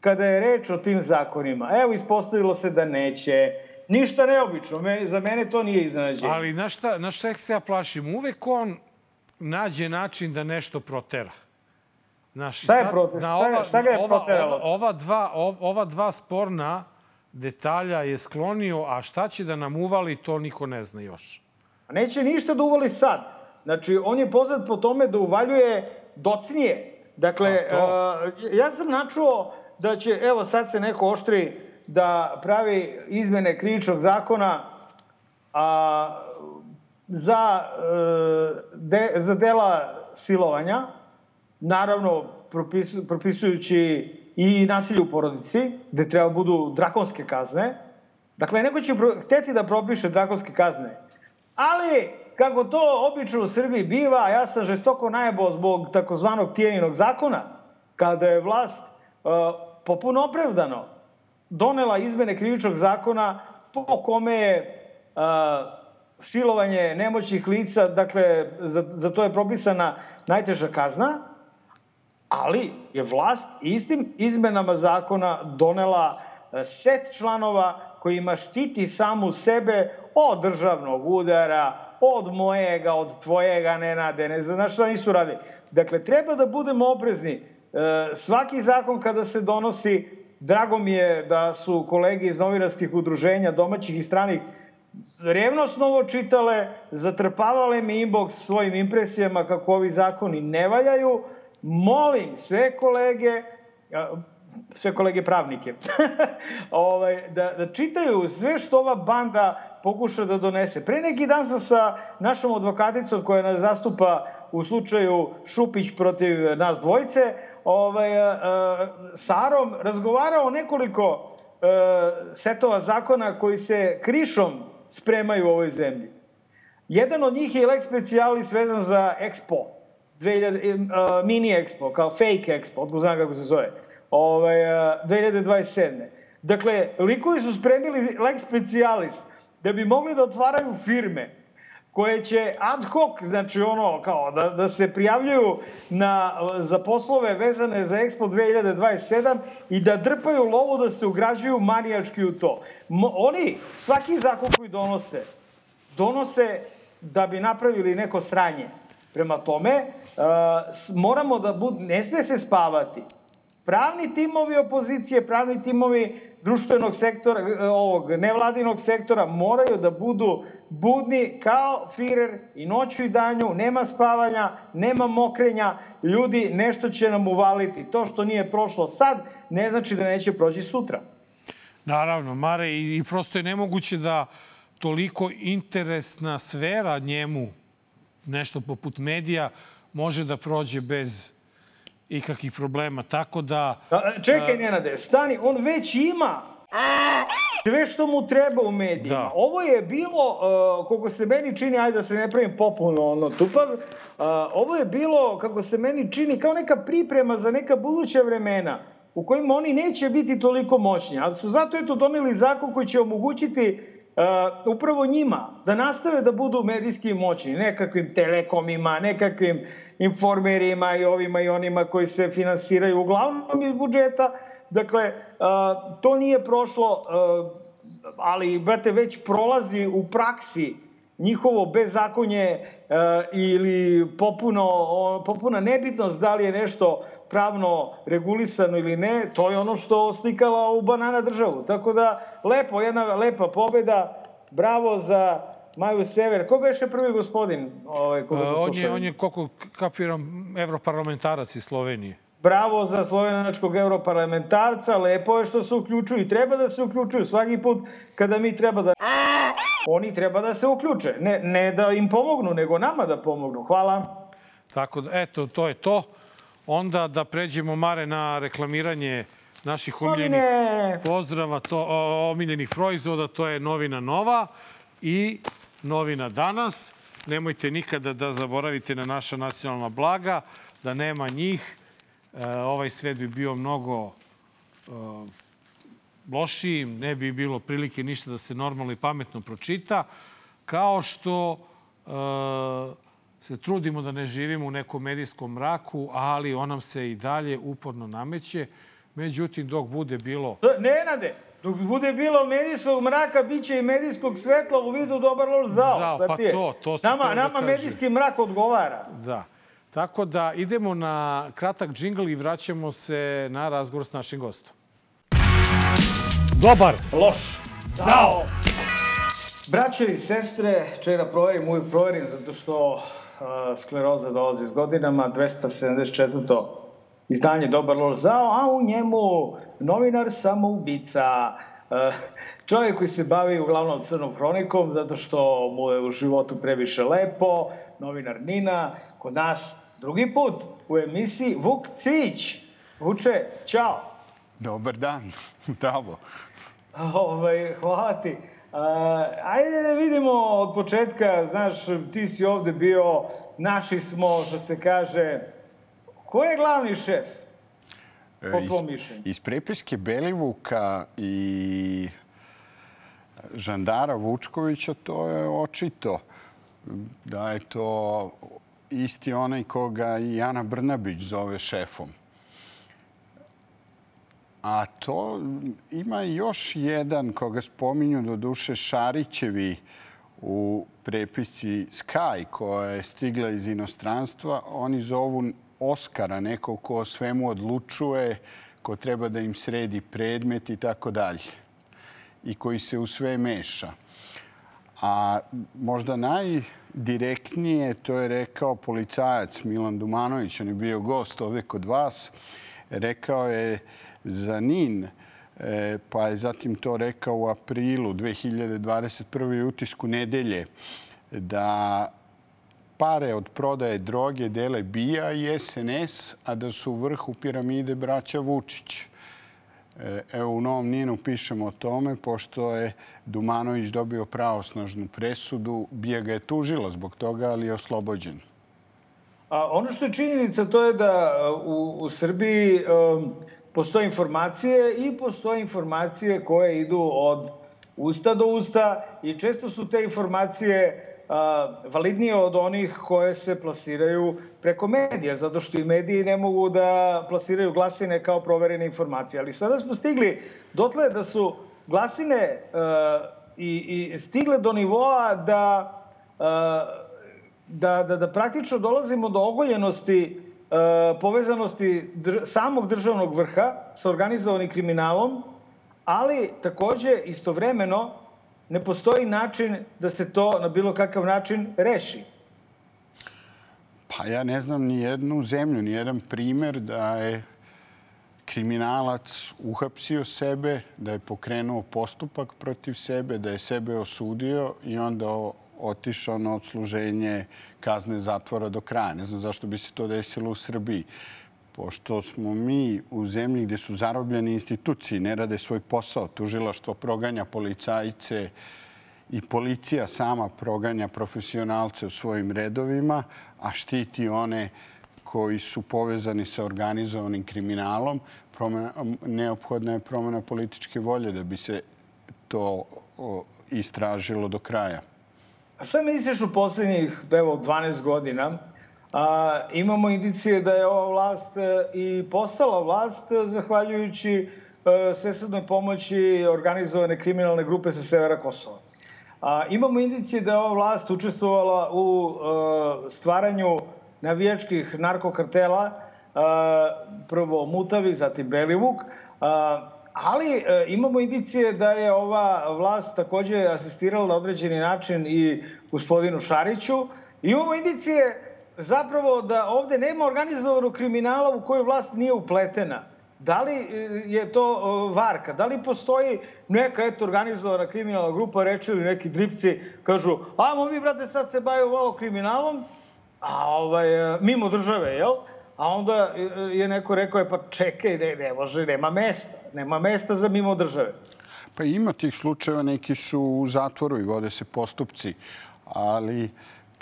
kada je reč o tim zakonima, evo ispostavilo se da neće, Ništa neobično, me, za mene to nije iznenađenje. Ali na šta, na šta se ja plašim? Uvek on nađe način da nešto protera. Znaš, šta je proter? Na ova, šta ga je ova, ova, ova, dva, ova dva sporna detalja je sklonio, a šta će da nam uvali, to niko ne zna još. A neće ništa da uvali sad. Znači, on je poznat po tome da uvaljuje docnije. Dakle, uh, ja sam načuo da će, evo sad se neko oštri da pravi izmene krivičnog zakona a, za, e, de, za dela silovanja, naravno propisu, propisujući i nasilje u porodici, gde treba budu drakonske kazne. Dakle, neko će hteti da propiše drakonske kazne. Ali, kako to obično u Srbiji biva, ja sam žestoko najebo zbog takozvanog tijeninog zakona, kada je vlast uh, popuno opravdano donela izmene krivičnog zakona po kome je a, silovanje nemoćnih lica, dakle, za, za to je propisana najteža kazna, ali je vlast istim izmenama zakona donela set članova kojima štiti samu sebe od državnog udara, od mojega, od tvojega, Nenade, ne znam šta nisu radili. Dakle, treba da budemo oprezni. E, svaki zakon kada se donosi, drago mi je da su kolege iz novinarskih udruženja, domaćih i stranih, revnosno ovo čitale, zatrpavale mi inbox svojim impresijama kako ovi zakoni ne valjaju. Molim sve kolege, sve kolege pravnike, ovaj, da, da čitaju sve što ova banda pokuša da donese. Pre neki dan sam sa našom advokaticom koja nas zastupa u slučaju Šupić protiv nas dvojice, ovaj, a, a, Sarom razgovarao nekoliko a, setova zakona koji se krišom spremaju u ovoj zemlji. Jedan od njih je Lex Specialis vezan za Expo, 2000, uh, mini Expo, kao fake Expo, odgo znam kako se zove, ovaj, uh, 2027. Dakle, likovi su spremili Lex Specialis da bi mogli da otvaraju firme koje će ad hoc, znači ono, kao da, da se prijavljuju na, za poslove vezane za Expo 2027 i da drpaju lovu da se ugrađuju manijački u to. Mo, oni, svaki zakon koji donose, donose da bi napravili neko sranje. Prema tome, uh, moramo da bud, ne sme se spavati. Pravni timovi opozicije, pravni timovi društvenog sektora, ovog nevladinog sektora moraju da budu budni kao Firer i noću i danju, nema spavanja, nema mokrenja, ljudi nešto će nam uvaliti. To što nije prošlo sad ne znači da neće proći sutra. Naravno, Mare, i, i prosto je nemoguće da toliko interesna sfera njemu, nešto poput medija, može da prođe bez ikakvih problema. Tako da... Čekaj, Nenade, stani, on već ima sve što mu treba u medijima. Da. Ovo je bilo, uh, koliko se meni čini, ajde da se ne pravim popuno ono, tupav, uh, ovo je bilo, kako se meni čini, kao neka priprema za neka buduća vremena u kojima oni neće biti toliko moćni. Ali su zato eto doneli zakon koji će omogućiti uh, upravo njima da nastave da budu medijski moćni, nekakvim telekomima, nekakvim informerima i ovima i onima koji se finansiraju uglavnom iz budžeta, Dakle, to nije prošlo, ali, brate, već prolazi u praksi njihovo bezakonje ili popuno, popuna nebitnost da li je nešto pravno regulisano ili ne, to je ono što slikala u banana državu. Tako da, lepo, jedna lepa pobeda, bravo za Maju Sever. Ko beše prvi gospodin? Ovaj, koga on, je, on je, koliko kapiram, evroparlamentarac iz Slovenije. Bravo za slovenačkog europarlamentarca, lepo je što se uključuju i treba da se uključuju svaki put kada mi treba da... Oni treba da se uključe, ne, ne da im pomognu, nego nama da pomognu. Hvala. Tako da, eto, to je to. Onda da pređemo, Mare, na reklamiranje naših omiljenih pozdrava, to, omiljenih proizvoda, to je novina Nova i novina Danas. Nemojte nikada da zaboravite na naša nacionalna blaga, da nema njih E, ovaj svet bi bio mnogo e, lošiji, ne bi bilo prilike ništa da se normalno i pametno pročita, kao što e, se trudimo da ne živimo u nekom medijskom mraku, ali on nam se i dalje uporno nameće. Međutim, dok bude bilo... Nenade, dok bude bilo medijskog mraka, bit će i medijskog svetla u vidu dobar loš zao. Zao, pa to, to Nama, da nama medijski mrak odgovara. Da. Tako da idemo na kratak džingl i vraćamo se na razgovor s našim gostom. Dobar. Loš. Zao. Braće i sestre, čera proverim, uvijek proverim, zato što skleroza dolazi s godinama, 274. izdanje Dobar loš zao, a u njemu novinar samoubica. Čovjek koji se bavi uglavnom crnom hronikom, zato što mu je u životu previše lepo, novinar Nina, kod nas Drugi put u emisiji Vuk Cvić. Vuče, čao. Dobar dan, bravo. Ovaj, hvala ti. Uh, ajde da vidimo od početka, znaš, ti si ovde bio, naši smo, što se kaže. Ko je glavni šef? Po iz, tvom mišljenju? Iz prepiske Belivuka i žandara Vučkovića to je očito da je to isti onaj koga i Ana Brnabić zove šefom. A to ima još jedan koga spominju do duše Šarićevi u prepisci Sky koja je stigla iz inostranstva. Oni zovu Oskara, neko ko svemu odlučuje, ko treba da im sredi predmet i tako dalje. I koji se u sve meša. A možda najdirektnije to je rekao policajac Milan Dumanović. On je bio gost ovde kod vas. Rekao je za NIN, e, pa je zatim to rekao u aprilu 2021. utisku nedelje, da pare od prodaje droge dele BIA i SNS, a da su u vrhu piramide braća Vučić. E, evo, u Novom Ninu pišemo o tome, pošto je Dumanović dobio pravosnožnu presudu. Bija ga je tužila zbog toga, ali je oslobođen. A, ono što je činjenica to je da u, u Srbiji um, postoje informacije i postoje informacije koje idu od usta do usta i često su te informacije validnije od onih koje se plasiraju preko medija, zato što i mediji ne mogu da plasiraju glasine kao proverene informacije. Ali sada smo stigli dotle da su glasine i, i stigle do nivoa da, da, da, da praktično dolazimo do ogoljenosti povezanosti dr samog državnog vrha sa organizovanim kriminalom, ali takođe istovremeno ne postoji način da se to na bilo kakav način reši. Pa ja ne znam ni jednu zemlju, ni jedan primer da je kriminalac uhapsio sebe, da je pokrenuo postupak protiv sebe, da je sebe osudio i onda otišao na odsluženje kazne zatvora do kraja. Ne znam zašto bi se to desilo u Srbiji. Pošto smo mi u zemlji gde su zarobljene institucije, ne rade svoj posao, tužilaštvo proganja policajce i policija sama proganja profesionalce u svojim redovima, a štiti one koji su povezani sa organizovanim kriminalom, promena, neophodna je promena političke volje da bi se to istražilo do kraja. A šta misliš u poslednjih, evo, 12 godina? A, imamo indicije da je ova vlast e, i postala vlast e, zahvaljujući e, pomoći organizovane kriminalne grupe sa severa Kosova. A, imamo indicije da je ova vlast učestvovala u stvaranju navijačkih narkokartela, prvo Mutavi, zatim Belivuk, ali imamo indicije da je ova vlast takođe asistirala na određeni način i gospodinu Šariću. Imamo indicije zapravo da ovde nema organizovanog kriminala u kojoj vlast nije upletena. Da li e, je to e, varka? Da li postoji neka eto, organizovana kriminalna grupa, reče ili neki dripci, kažu, ajmo mi, brate, sad se bavimo ovo kriminalom, a ovaj, e, mimo države, jel? A onda je neko rekao, je, pa čekaj, ne, ne može, nema mesta. Nema mesta za mimo države. Pa ima tih slučajeva, neki su u zatvoru i vode se postupci, ali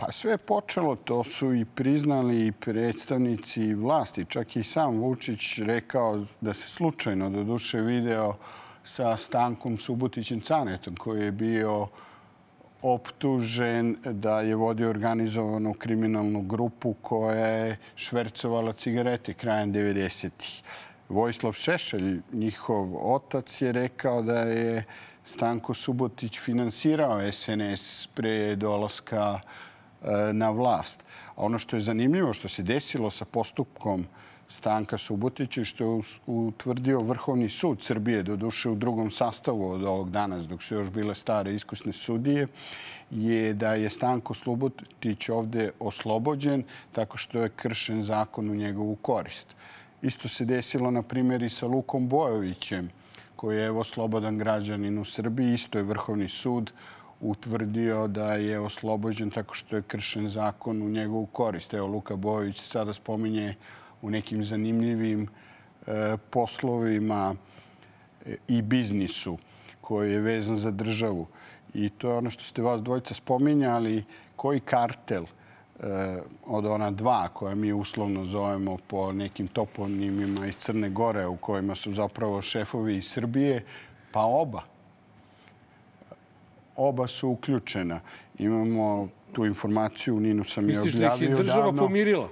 Pa sve je počelo, to su i priznali i predstavnici vlasti. Čak i sam Vučić rekao da se slučajno do duše video sa Stankom Subotićem Canetom koji je bio optužen da je vodio organizovanu kriminalnu grupu koja je švercovala cigarete krajem 90-ih. Vojislav Šešelj, njihov otac, je rekao da je Stanko Subotić finansirao SNS pre dolaska E, na vlast. A ono što je zanimljivo, što se desilo sa postupkom Stanka Subotića što je utvrdio Vrhovni sud Srbije, do duše u drugom sastavu od ovog danas, dok su još bile stare iskusne sudije, je da je Stanko Subotić ovde oslobođen tako što je kršen zakon u njegovu korist. Isto se desilo, na primjer, i sa Lukom Bojovićem, koji je evo slobodan građanin u Srbiji. Isto je Vrhovni sud utvrdio da je oslobođen tako što je kršen zakon u njegovu korist. Evo, Luka Bojović sada spominje u nekim zanimljivim e, poslovima e, i biznisu koji je vezan za državu. I to je ono što ste vas dvojica spominjali, koji kartel e, od ona dva koja mi uslovno zovemo po nekim toponimima iz Crne Gore u kojima su zapravo šefovi iz Srbije, pa oba oba su uključena. Imamo tu informaciju, Ninu sam je objavio. Misliš da ih je država davno. pomirila?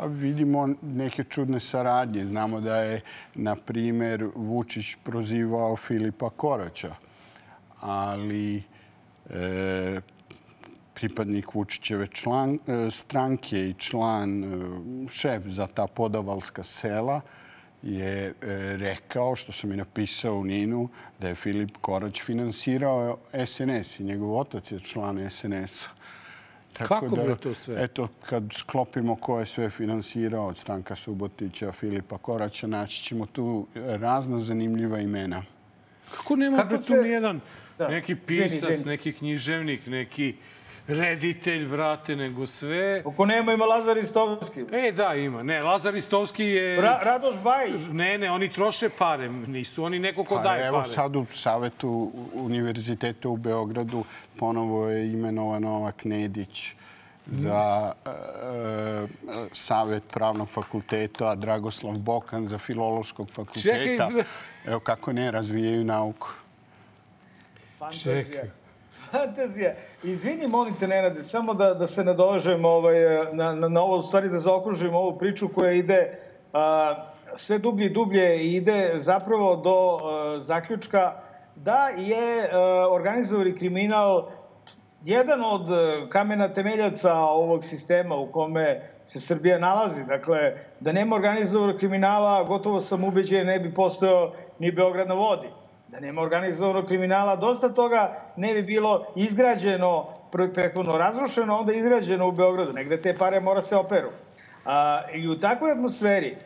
Pa vidimo neke čudne saradnje. Znamo da je, na primer, Vučić prozivao Filipa Koraća, ali e, pripadnik Vučićeve član, e, stranke i član, e, šef za ta podavalska sela, je e, rekao, što sam i napisao u Ninu, da je Filip Korać finansirao SNS i njegov otac je član SNS-a. Kako da, bre to sve? Eto, kad sklopimo ko je sve finansirao od Stanka Subotića, Filipa Koraća, naći ćemo tu razna zanimljiva imena. Kako nema Kako tu se... nijedan da. neki pisac, ženi. neki književnik, neki reditelj, brate, nego sve... Ako nema, ima Lazar Istovski. E, da, ima. Ne, Lazar Istovski je... Ra Radoš Bajić. Ne, ne, oni troše pare. Nisu oni neko ko pa, daje evo, pare. Evo sad u Savetu Univerziteta u Beogradu ponovo je imenovan Novak Nedić za e, e, Savet pravnog fakulteta, Dragoslav Bokan za filološkog fakulteta. Čekaj. Evo kako ne razvijaju nauku. Fantazija. Čekaj. Fantazija. Izvini, molim te, Nenade, samo da, da se nadovežem ovaj, na, na, na ovo, u stvari da zaokružim ovu priču koja ide a, sve dublje i dublje i ide zapravo do a, zaključka da je a, organizovani kriminal jedan od kamena temeljaca ovog sistema u kome se Srbija nalazi. Dakle, da nema organizovanog kriminala, gotovo sam ubeđen, ne bi postojao ni Beograd na vodi da nema organizovanog kriminala, dosta toga ne bi bilo izgrađeno, prethodno razrušeno, onda izgrađeno u Beogradu. Negde te pare mora se operu. A, I u takvoj atmosferi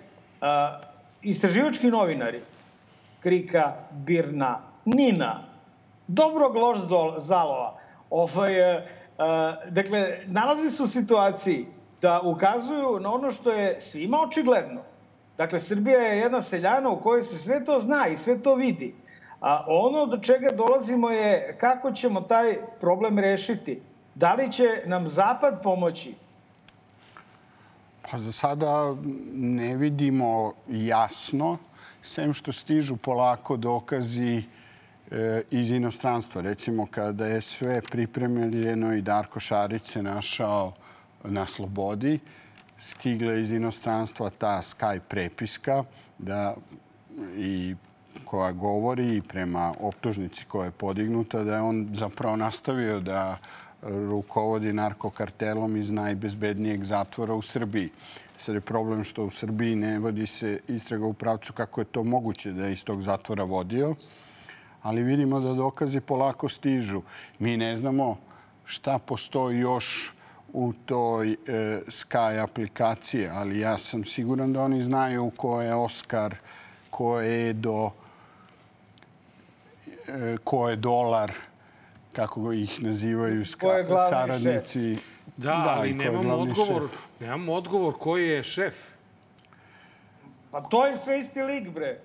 a, istraživački novinari Krika, Birna, Nina, dobrog lož zalova, ovaj, a, dakle, nalazi se u situaciji da ukazuju na ono što je svima očigledno. Dakle, Srbija je jedna seljana u kojoj se sve to zna i sve to vidi. A ono do čega dolazimo je kako ćemo taj problem rešiti. Da li će nam Zapad pomoći? Pa za sada ne vidimo jasno, sem što stižu polako dokazi e, iz inostranstva. Recimo, kada je sve pripremljeno i Darko Šarić se našao na slobodi, stigla iz inostranstva ta Skype prepiska da i koja govori prema optužnici koja je podignuta da je on zapravo nastavio da rukovodi narkokartelom iz najbezbednijeg zatvora u Srbiji. Sad je problem što u Srbiji ne vodi se istraga u pravcu kako je to moguće da je iz tog zatvora vodio, ali vidimo da dokazi polako stižu. Mi ne znamo šta postoji još u toj e, Sky aplikaciji, ali ja sam siguran da oni znaju ko je Oskar, ko je Edo, E, ko je dolar, kako ih nazivaju saradnici. Šef? Da, da, ali nemamo odgovor, šef. nemamo odgovor koji je šef. Pa to je sve isti lik, bre.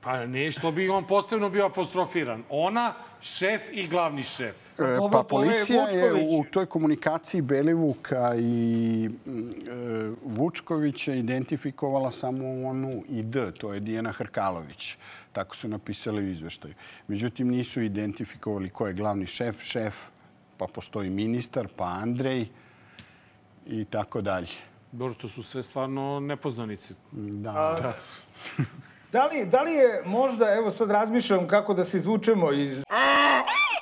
Pa ne, što bi on posebno bio apostrofiran. Ona, šef i glavni šef. E, pa policija je u toj komunikaciji Belivuka i e, Vučkovića identifikovala samo onu i D, to je Dijana Hrkalović. Tako su napisali u izveštaju. Međutim, nisu identifikovali ko je glavni šef, šef, pa postoji ministar, pa Andrej i tako dalje. Dobro, to su sve stvarno nepoznanice. Da. A, da. da, li, da li je možda, evo sad razmišljam kako da se izvučemo iz...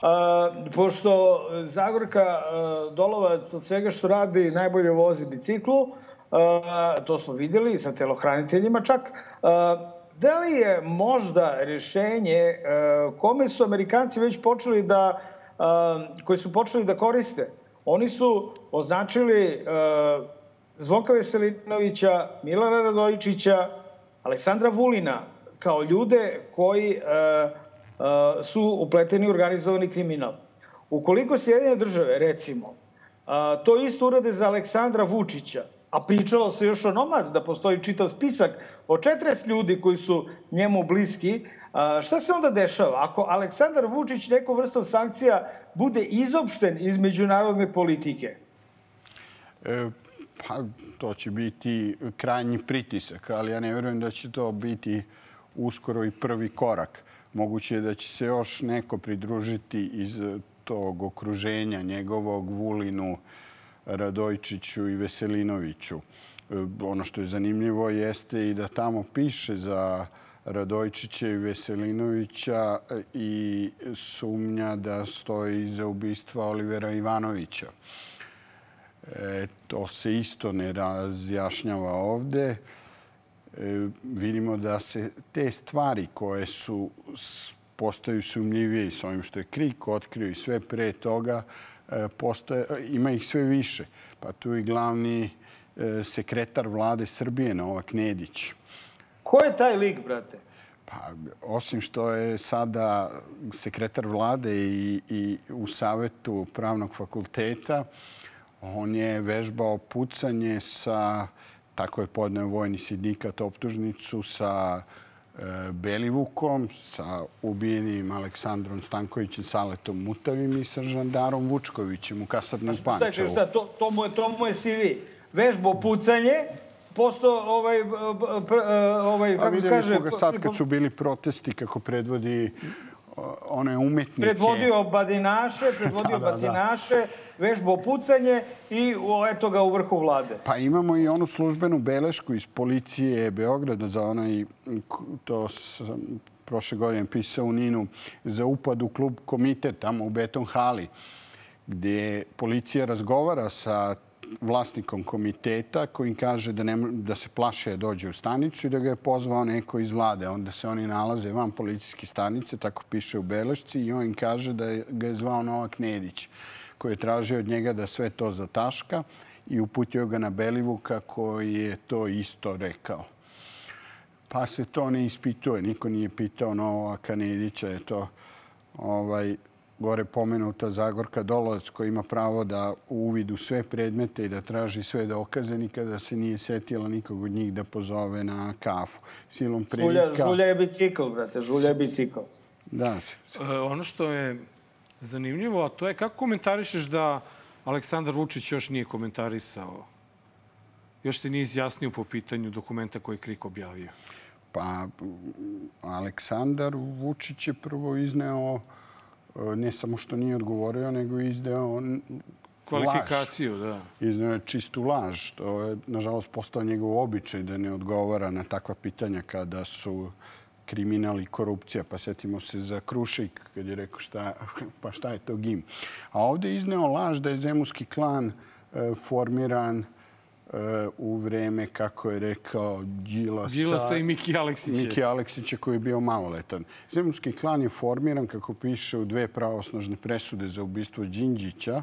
A, pošto Zagorka a, Dolovac od svega što radi najbolje vozi biciklu, a, to smo videli sa telohraniteljima čak, a, Da li je možda rešenje e, kome su Amerikanci već počeli da, e, koji su počeli da koriste? Oni su označili e, Zvonka Veselinovića, Milana Radojičića, Aleksandra Vulina kao ljude koji su upleteni u organizovani kriminal. Ukoliko Sjedinje države, recimo, to isto urade za Aleksandra Vučića, a pričalo se još o nomad, da postoji čitav spisak o 40 ljudi koji su njemu bliski, šta se onda dešava? Ako Aleksandar Vučić nekom vrstom sankcija bude izopšten iz međunarodne politike? E, pa, to će biti krajnji pritisak, ali ja ne verujem da će to biti uskoro i prvi korak. Moguće je da će se još neko pridružiti iz tog okruženja njegovog Vulinu, Radojčiću i Veselinoviću. ono što je zanimljivo jeste i da tamo piše za Radojčića i Veselinovića i sumnja da stoji iza ubistva Olivera Ivanovića. E, to se isto ne razjašnjava ovde. E, vidimo da se te stvari koje su postaju sumljivije s ovim što je Krik otkrio i sve pre toga, e, postaje, ima ih sve više. Pa tu i glavni e, sekretar vlade Srbije, Novak Nedić. Ko je taj lik, brate? Pa, osim što je sada sekretar vlade i, i u savetu pravnog fakulteta, on je vežbao pucanje sa, tako je podneo vojni sindikat optužnicu, sa Belivukom, sa ubijenim Aleksandrom Stankovićem, Saletom Mutavim i sa žandarom Vučkovićem u kasarnom Pančevu. Šta, to, to, mu je, to mu je CV. Vežbo pucanje, posto ovaj, ovaj kako A kaže... smo ga sad kad su bili protesti kako predvodi one umetnike. Predvodio badinaše, predvodio da, da, da. vežbo pucanje i o, eto ga u vrhu vlade. Pa imamo i onu službenu belešku iz policije Beograda za onaj, to sam prošle godine pisao u Ninu, za upad u klub komitet tamo u Beton hali gdje policija razgovara sa vlasnikom komiteta koji kaže da, ne, da se plaše da dođe u stanicu i da ga je pozvao neko iz vlade. Onda se oni nalaze van policijske stanice, tako piše u Belešci, i on im kaže da je, ga je zvao Novak Nedić, koji je tražio od njega da sve to zataška i uputio ga na Belivuka koji je to isto rekao. Pa se to ne ispituje. Niko nije pitao Novaka Nedića. Je to ovaj, gore pomenuta Zagorka Dolovac koja ima pravo da uvidu sve predmete i da traži sve dokaze nikada se nije setila nikog od njih da pozove na kafu. Silom prilika... Žulja, žulja je bicikl, brate, žulja je bicikl. Da. Se, se. E, ono što je zanimljivo, a to je kako komentarišeš da Aleksandar Vučić još nije komentarisao, još se nije izjasnio po pitanju dokumenta koji je Krik objavio? Pa, Aleksandar Vučić je prvo izneo ne samo što nije odgovorio, nego izdeo kvalifikaciju, laž. da. Izneo je čistu laž, što je, nažalost, postao njegov običaj da ne odgovara na takva pitanja kada su kriminal i korupcija. Pa setimo se za Krušik, kad je rekao šta, pa šta je to GIM. A ovde je izneo laž da je Zemuski klan e, formiran u vreme, kako je rekao, Đilasa, Đilasa i Miki Aleksića. Miki Aleksića koji je bio maloletan. Zemunski klan je formiran, kako piše, u dve pravosnožne presude za ubistvo Đinđića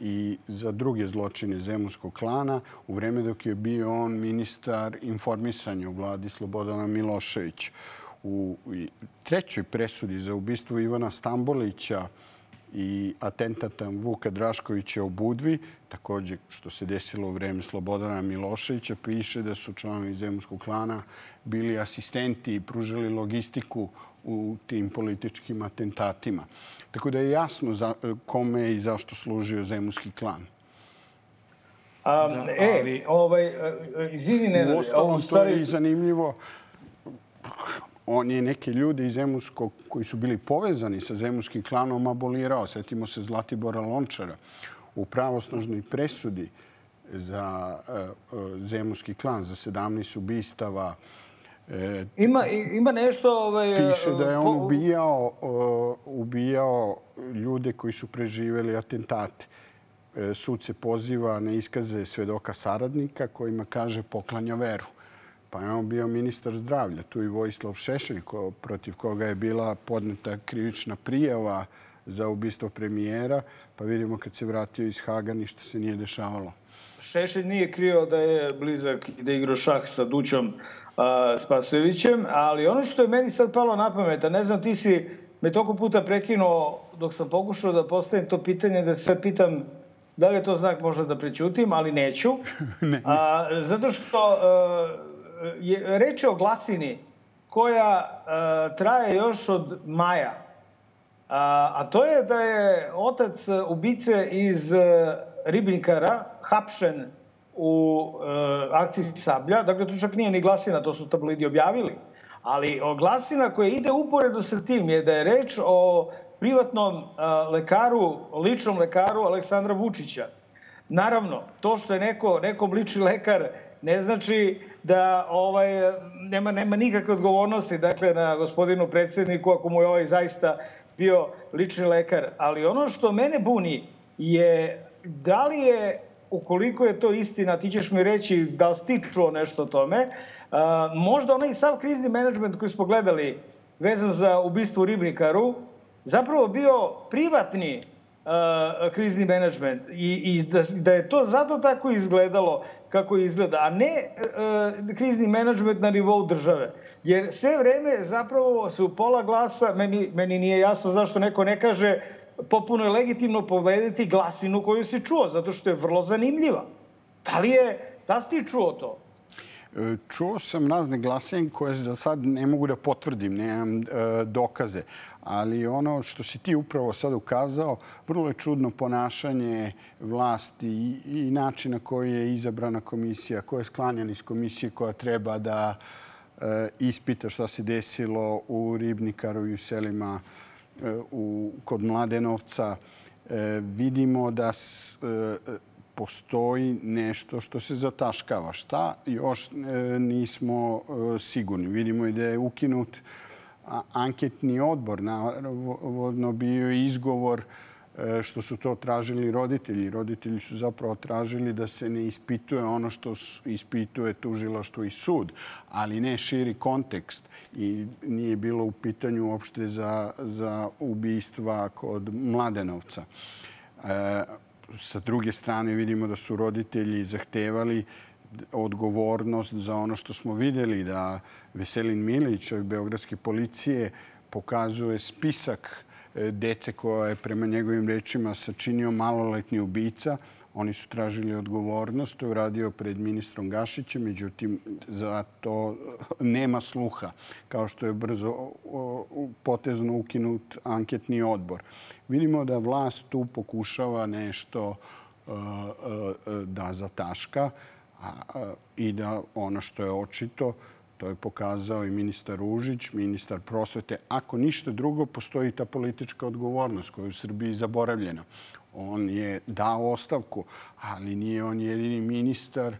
i za druge zločine Zemunskog klana u vreme dok je bio on ministar informisanja u vladi Slobodana Milošević. U trećoj presudi za ubistvo Ivana Stambolića i atentata Vuka Draškovića u Budvi, takođe što se desilo u vreme Slobodana Miloševića, piše da su članovi Zemunskog klana bili asistenti i pružili logistiku u tim političkim atentatima. Tako da je jasno za, kome i zašto služio Zemunski klan. A, da, e, ali... ovaj, e, izvini, ne, U ostalom, to je i zanimljivo on je neke ljude iz Zemunskog, koji su bili povezani sa Zemunskim klanom, abolirao. Setimo se Zlatibora Lončara u pravosnožnoj presudi za uh, Zemunski klan, za 17 ubistava. E, ima, ima nešto... Ovaj, piše da je on ubijao, ubijao ljude koji su preživeli atentate. E, sud se poziva na iskaze svedoka saradnika kojima kaže poklanja veru. Pa je on bio ministar zdravlja. Tu i Vojislav Šešelj, ko, protiv koga je bila podneta krivična prijava za ubistvo premijera. Pa vidimo kad se vratio iz Haga, ništa se nije dešavalo. Šešelj nije krio da je blizak i da igra šah sa Dućom a, Spasojevićem, ali ono što je meni sad palo na pamet, a ne znam, ti si me toliko puta prekinuo dok sam pokušao da postavim to pitanje, da se pitam da li je to znak možda da prećutim, ali neću. ne. A, zato što a, je reč o glasini koja uh, traje još od maja. A, a to je da je otac ubice iz uh, Ribnikara hapšen u uh, akciji Sablja. Dakle, to čak nije ni glasina, to su tabloidi objavili. Ali o glasina koja ide uporedo sa tim je da je reč o privatnom uh, lekaru, ličnom lekaru Aleksandra Vučića. Naravno, to što je neko, nekom lični lekar ne znači da ovaj, nema, nema nikakve odgovornosti dakle, na gospodinu predsedniku ako mu je ovaj zaista bio lični lekar. Ali ono što mene buni je da li je, ukoliko je to istina, ti ćeš mi reći da li ti čuo nešto o tome, a, možda onaj sav krizni menadžment koji smo gledali vezan za ubistvo Ribnikaru, zapravo bio privatni krizni menadžment i, i da, da je to zato tako izgledalo kako izgleda, a ne uh, krizni menadžment na nivou države. Jer sve vreme zapravo se u pola glasa, meni, meni nije jasno zašto neko ne kaže popuno je legitimno povedeti glasinu koju si čuo, zato što je vrlo zanimljiva. Da li je, da si ti čuo to? E, čuo sam razne glasine koje za sad ne mogu da potvrdim, nemam e, dokaze. Ali ono što si ti upravo sad ukazao, vrlo je čudno ponašanje vlasti i, i koji je izabrana komisija, koja je sklanjena iz komisije koja treba da e, ispita šta se desilo u Ribnikaru i u selima e, u, kod Mladenovca. E, vidimo da postoji nešto što se zataškava. Šta? Još nismo sigurni. Vidimo i da je ukinut anketni odbor. Navodno bio je izgovor e, što su to tražili roditelji. Roditelji su zapravo tražili da se ne ispituje ono što ispituje tužilaštvo i sud, ali ne širi kontekst. I nije bilo u pitanju uopšte za, za ubistva kod Mladenovca. E, sa druge strane vidimo da su roditelji zahtevali odgovornost za ono što smo videli, da Veselin Milić od Beogradske policije pokazuje spisak e, dece koja je prema njegovim rečima sačinio maloletni ubica. Oni su tražili odgovornost, to je uradio pred ministrom Gašićem, međutim za to nema sluha, kao što je brzo potezno ukinut anketni odbor. Vidimo da vlast tu pokušava nešto e, e, da zataška i da ono što je očito, to je pokazao i ministar Ružić, ministar prosvete. Ako ništa drugo, postoji ta politička odgovornost koja je u Srbiji zaboravljena. On je dao ostavku, ali nije on jedini ministar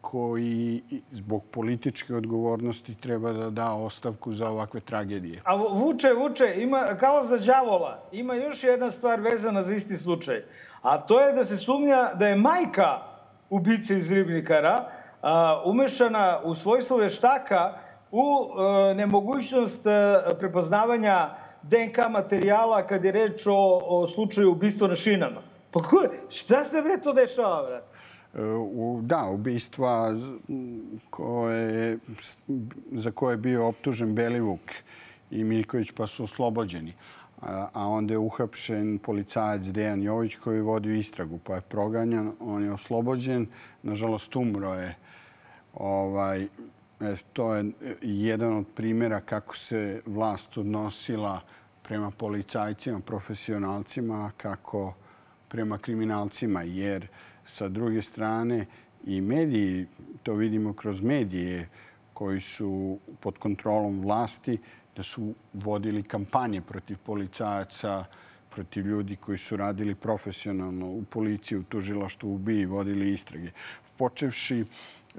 koji zbog političke odgovornosti treba da da ostavku za ovakve tragedije. A vuče, vuče, ima, kao za đavola, ima još jedna stvar vezana za isti slučaj. A to je da se sumnja da je majka ubice iz Ribnikara umešana u svojstvo veštaka u e, nemogućnost e, prepoznavanja DNK materijala kad je reč o, o slučaju ubistva na šinama. Pa ko, šta se bre to dešava, brate? U, da, ubistva koje, za koje je bio optužen Belivuk i Miljković pa su oslobođeni. A, onda je uhapšen policajac Dejan Jović koji je vodio istragu pa je proganjan. On je oslobođen. Nažalost, umro je. Ovaj, e, to je jedan od primjera kako se vlast odnosila prema policajcima, profesionalcima, kako prema kriminalcima. Jer sa druge strane i mediji, to vidimo kroz medije koji su pod kontrolom vlasti, da su vodili kampanje protiv policajaca, protiv ljudi koji su radili profesionalno u policiji, u tužilaštvu, u BII, vodili istrage. Počevši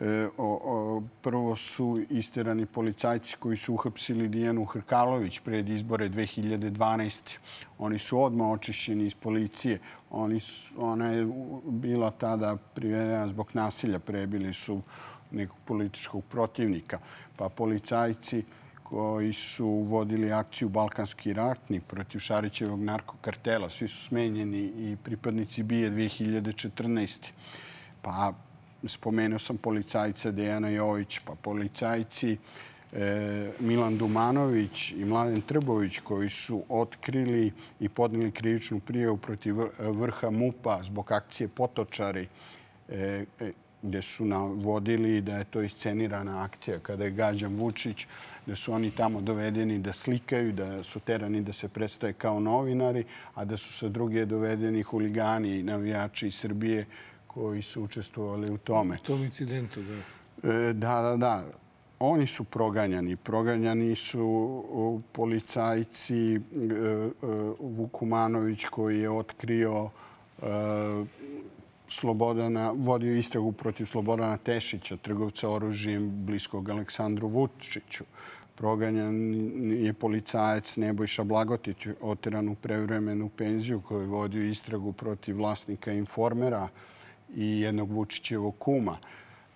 E, o, o, prvo su istirani policajci koji su uhapsili Dijanu Hrkalović pred izbore 2012. Oni su odmah očišćeni iz policije. Oni su, ona je bila tada privedena zbog nasilja. Prebili su nekog političkog protivnika. Pa policajci koji su vodili akciju Balkanski ratni protiv Šarićevog narkokartela. Svi su smenjeni i pripadnici BIE 2014. Pa spomenuo sam policajca Dejana Jović, pa policajci e, Milan Dumanović i Mladen Trbović koji su otkrili i podnili krivičnu prijavu protiv vrha MUPA zbog akcije Potočari e, e, gde su navodili da je to iscenirana akcija kada je gađan Vučić, da su oni tamo dovedeni da slikaju, da su terani da se predstaje kao novinari, a da su sa druge dovedeni huligani i navijači iz Srbije koji su učestvovali u tome. U tom incidentu, da. E, da, da, da. Oni su proganjani. Proganjani su policajci e, e, Vukumanović koji je otkrio Slobodana, vodio istragu protiv Slobodana Tešića, trgovca oružjem bliskog Aleksandru Vučiću. Proganjan je policajac Nebojša Blagotić, oteran u prevremenu penziju, koji je vodio istragu protiv vlasnika informera i jednog Vučićevog kuma.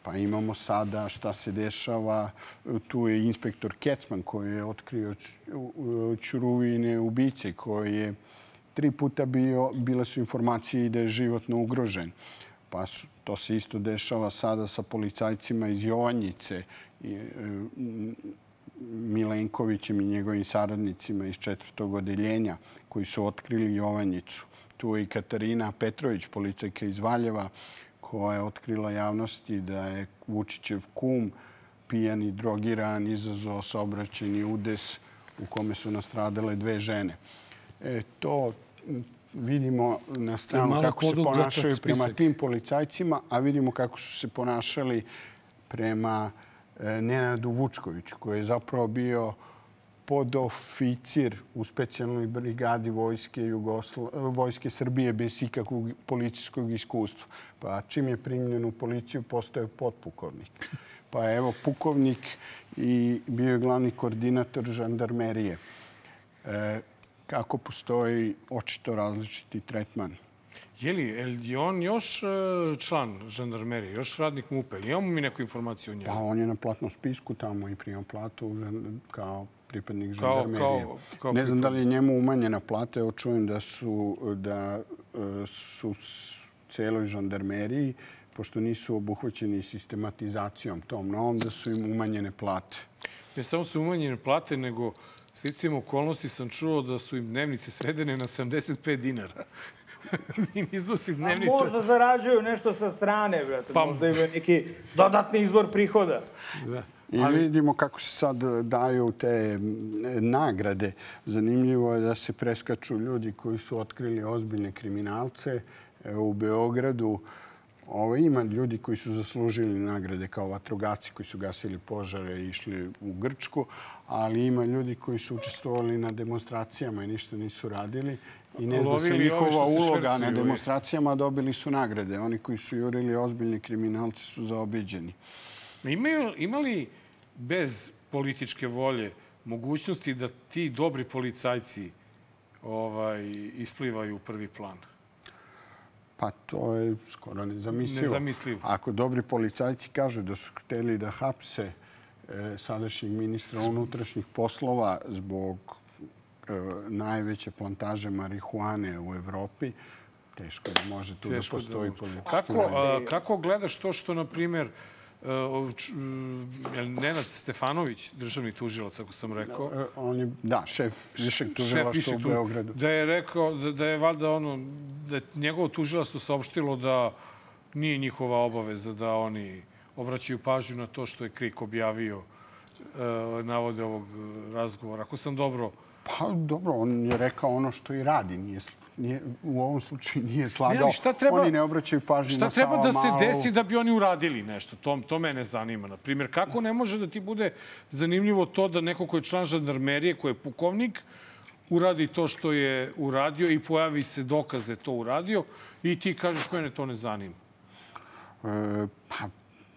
Pa imamo sada šta se dešava. Tu je inspektor Kecman koji je otkrio čuruvine ubice koji je tri puta bio, bile su informacije da je životno ugrožen. Pa su, to se isto dešava sada sa policajcima iz Jovanjice, e, Milenkovićem i njegovim saradnicima iz četvrtog odeljenja koji su otkrili Jovanjicu. Tu je i Katarina Petrović, policajka iz Valjeva, koja je otkrila javnosti da je Vučićev kum pijan i drogiran izazvao saobraćeni udes u kome su nastradale dve žene. E, to vidimo na stranu kako se ponašaju prema tim policajcima, a vidimo kako su se ponašali prema Nenadu Vučkoviću, koji je zapravo bio podoficir u specijalnoj brigadi vojske, Jugosla... vojske Srbije bez ikakvog policijskog iskustva. Pa čim je primljen u policiju, postoje potpukovnik. Pa evo, pukovnik i bio je glavni koordinator žandarmerije. E, kako postoji očito različiti tretman. Je li, je on još e, član žandarmerije, još radnik MUPE? Imamo mi neku informaciju o njemu? Pa on je na platnom spisku tamo i prima platu kao pripadnik žandarmerije. Kao, kao, ne znam da li je njemu umanjena plata. Evo čujem da su, da e, su celoj žandarmeriji pošto nisu obuhvaćeni sistematizacijom tom novom, da su im umanjene plate. Ne samo su umanjene plate, nego Sticam okolnosti sam čuo da su im dnevnice svedene na 75 dinara. im iznosi dnevnice. A možda zarađuju nešto sa strane, brate. Pa... Možda imaju neki dodatni izvor prihoda. Da. I Ali... vidimo kako se sad daju te nagrade. Zanimljivo je da se preskaču ljudi koji su otkrili ozbiljne kriminalce. U Beogradu Ovo, ima ljudi koji su zaslužili nagrade kao vatrogaci koji su gasili požare i išli u Grčku, ali ima ljudi koji su učestvovali na demonstracijama i ništa nisu radili. I ne zna se njihova uloga na demonstracijama, dobili su nagrade. Oni koji su jurili ozbiljni kriminalci su zaobiđeni. Imaju, ima li bez političke volje mogućnosti da ti dobri policajci ovaj, isplivaju u prvi plan? Pa to je skoro nezamislivo. Nezamislivo. Ako dobri policajci kažu da su hteli da hapse e, sadašnjeg ministra unutrašnjih poslova zbog najveće plantaže marihuane u Evropi, teško da može tu da teško da postoji da politički. Kako, a, kako gledaš to što, na primjer, Uh, Nenad Stefanović, državni tužilac, ako sam rekao. E, on je, da, šef višeg tužilaštva u Beogradu. Da je rekao da, da je valjda ono, da je njegovo tužilaštvo saopštilo da nije njihova obaveza da oni obraćaju pažnju na to što je Krik objavio navode ovog razgovora. Ako sam dobro... Pa dobro, on je rekao ono što i radi. Nije nije, u ovom slučaju nije slagao. Ne, šta treba, Oni ne obraćaju pažnju šta na treba da se desi da bi oni uradili nešto? To, to mene zanima. Na primjer, kako ne može da ti bude zanimljivo to da neko ko je član žandarmerije, ko je pukovnik, uradi to što je uradio i pojavi se dokaz da je to uradio i ti kažeš mene to ne zanima? E, pa,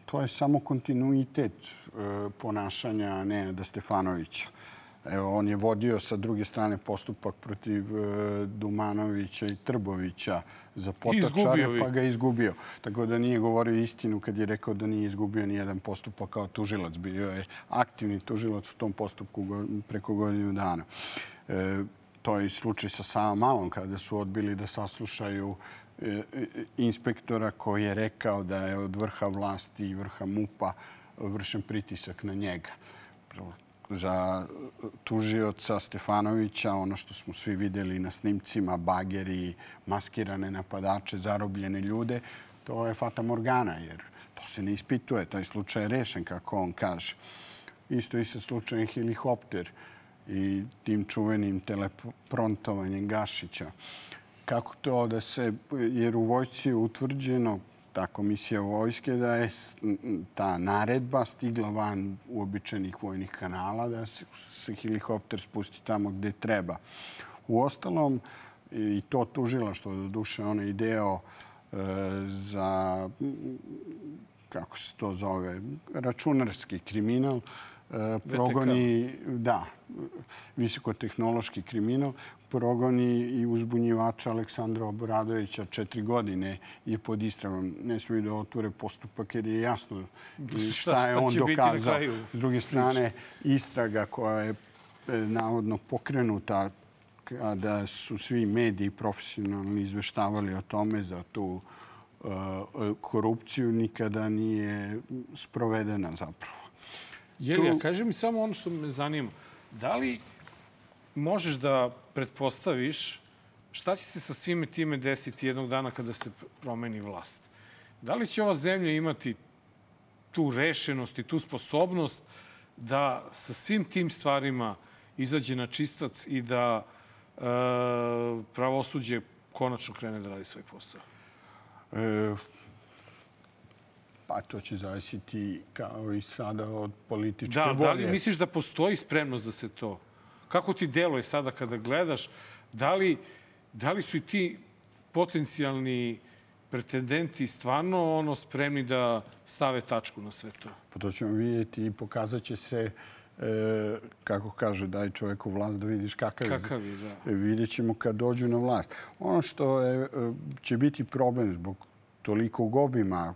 to je samo kontinuitet e, ponašanja Nenada Stefanovića. Evo, on je vodio sa druge strane postupak protiv e, Dumanovića i Trbovića za potočare, pa ga izgubio. Tako da nije govorio istinu kad je rekao da nije izgubio ni jedan postupak kao tužilac. Bio je aktivni tužilac u tom postupku preko godinu dana. E, to je slučaj sa Sama Malom kada su odbili da saslušaju e, inspektora koji je rekao da je od vrha vlasti i vrha MUPA vršen pritisak na njega za tužioca Stefanovića, ono što smo svi videli na snimcima, bageri, maskirane napadače, zarobljene ljude, to je Fata Morgana, jer to se ne ispituje. Taj slučaj je rešen, kako on kaže. Isto i sa slučajem helikopter i tim čuvenim teleprontovanjem Gašića. Kako to da se, jer u vojci je utvrđeno ta komisija vojske da je ta naredba stigla van uobičajenih vojnih kanala da se, se helikopter spusti tamo gde treba. U ostalom, i to tužila što do duše onaj deo za, kako se to zove, računarski kriminal, progoni, da, visokotehnološki kriminal, progoni i uzbunjivača Aleksandra Obradovića četiri godine je pod istragom. Ne smiju da otvore postupak jer je jasno šta je on dokazao. S druge strane, istraga koja je e, navodno pokrenuta kada su svi mediji profesionalni izveštavali o tome za tu e, korupciju nikada nije sprovedena zapravo. Jelija, kaži mi samo ono što me zanima. Da li možeš da pretpostaviš šta će se sa svime time desiti jednog dana kada se promeni vlast? Da li će ova zemlja imati tu rešenost i tu sposobnost da sa svim tim stvarima izađe na čistac i da e, pravosuđe konačno krene da radi svoj posao? E, Pa to će zavisiti kao i sada od političke da, volje. Da li misliš da postoji spremnost da se to... Kako ti deluje sada kada gledaš? Da li, da li su i ti potencijalni pretendenti stvarno ono spremni da stave tačku na sve to? Pa to ćemo vidjeti i pokazat će se e, kako kaže, daj čoveku vlast da vidiš kakav, kakav je. Da. Vidjet ćemo kad dođu na vlast. Ono što je, e, će biti problem zbog tolikog obima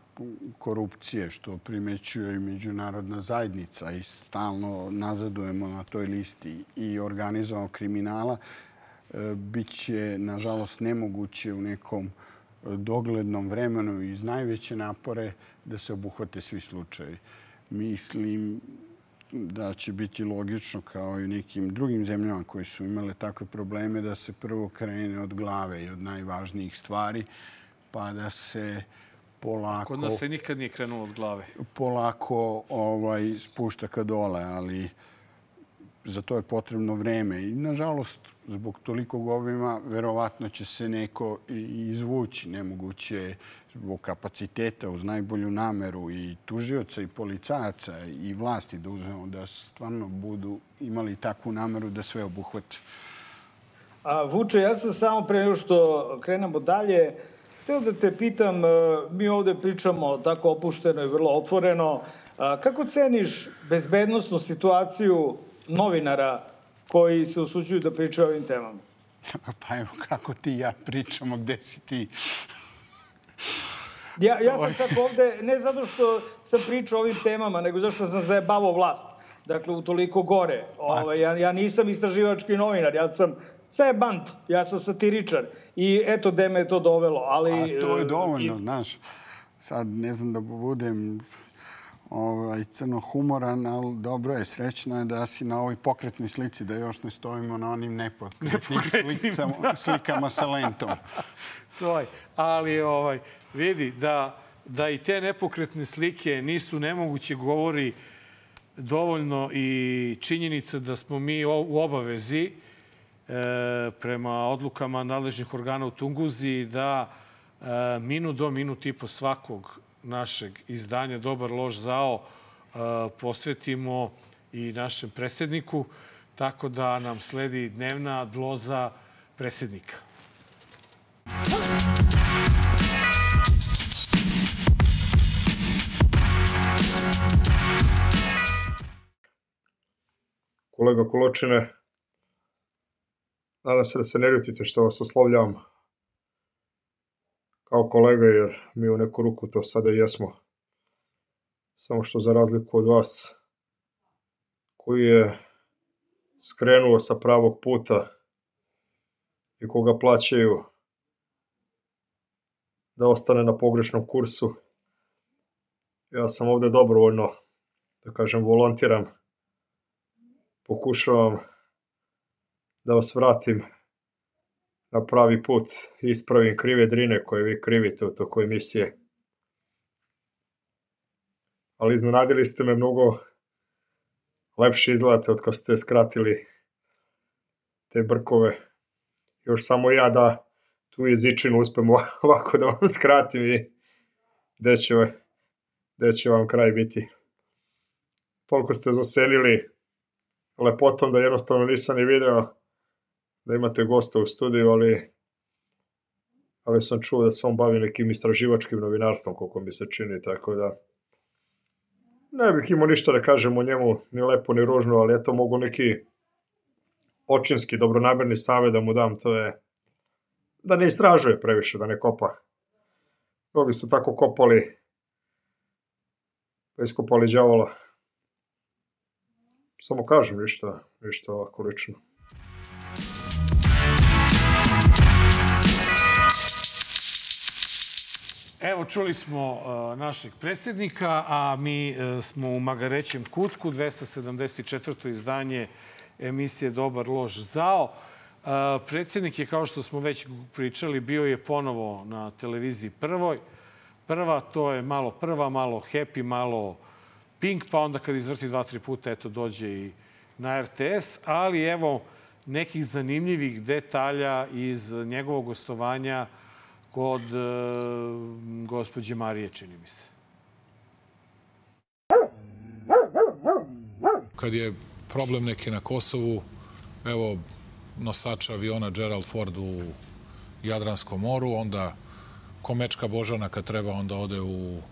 korupcije što primećuje i međunarodna zajednica i stalno nazadujemo na toj listi i organizovanog kriminala, e, bit će, nažalost, nemoguće u nekom doglednom vremenu iz najveće napore da se obuhvate svi slučajevi. Mislim da će biti logično kao i nekim drugim zemljama koji su imale takve probleme da se prvo krene od glave i od najvažnijih stvari, pa da se polako... Kod nas se nikad nije krenulo od glave. Polako ovaj, spušta ka dole, ali za to je potrebno vreme. I, nažalost, zbog toliko obima, verovatno će se neko i izvući. Nemoguće zbog kapaciteta, uz najbolju nameru i tužioca i policajaca i vlasti da uzmemo da stvarno budu imali takvu nameru da sve obuhvate. A, Vuče, ja sam samo pre nego što krenemo dalje, Hteo da te pitam, e, mi ovde pričamo tako opušteno i vrlo otvoreno, kako ceniš bezbednostnu situaciju novinara koji se usuđuju da pričaju o ovim temama? Pa evo, kako ti i ja pričamo, gde si ti? Ja, ja sam čak ovde, ne zato što sam pričao o ovim temama, nego zato što sam zajebavo vlast. Dakle, u toliko gore. Pa Ove, ovaj, ja, ja nisam istraživački novinar, ja sam bant, ja sam satiričar. I eto gde me je to dovelo. Ali, A to je e, dovoljno, i... znaš. Sad ne znam da budem ovaj, crno humoran, ali dobro je, srećno je da si na ovoj pokretnoj slici, da još ne stojimo na onim nepokretnim slikama, da. slikama sa lentom. to je. Ali ovaj, vidi da, da i te nepokretne slike nisu nemoguće govori dovoljno i činjenica da smo mi u obavezi prema odlukama nadležnih organa u Tunguzi da e, minut do minut i po svakog našeg izdanja Dobar lož zao e, posvetimo i našem presedniku, tako da nam sledi dnevna dloza presednika. Kolega Koločine, Nadam se da se ne ljutite što vas oslovljavam kao kolega, jer mi u neku ruku to sada i jesmo. Samo što za razliku od vas, koji je skrenuo sa pravog puta i koga plaćaju da ostane na pogrešnom kursu, ja sam ovde dobrovoljno, da kažem, volontiram, pokušavam da vas vratim na pravi put ispravim krive drine koje vi krivite u toko emisije. Ali iznenadili ste me mnogo lepše izgledate od kad ste skratili te brkove. Još samo ja da tu jezičinu uspem ovako da vam skratim i gde će, gde će vam kraj biti. Toliko ste zaselili lepotom da jednostavno nisam ni video da imate gosta u studiju, ali ali sam čuo da se on bavi nekim istraživačkim novinarstvom, koliko mi se čini, tako da ne bih imao ništa da kažem o njemu, ni lepo ni ružno, ali eto mogu neki očinski, dobronamerni savjet da mu dam, to je da ne istražuje previše, da ne kopa. Mnogi su tako kopali, pa iskopali djavola. Samo kažem ništa, ništa ovako lično. Evo, čuli smo uh, našeg predsjednika, a mi uh, smo u Magarećem kutku, 274. izdanje emisije Dobar lož zao. Uh, predsjednik je, kao što smo već pričali, bio je ponovo na televiziji prvoj. Prva, to je malo prva, malo happy, malo pink, pa onda kad izvrti dva, tri puta, eto, dođe i na RTS. Ali evo nekih zanimljivih detalja iz njegovog gostovanja kod e, gospođe Marije, čini mi se. Kad je problem neki na Kosovu, evo nosača aviona Gerald Ford u Jadranskom moru, onda Komečka Božana kad treba onda ode u uh,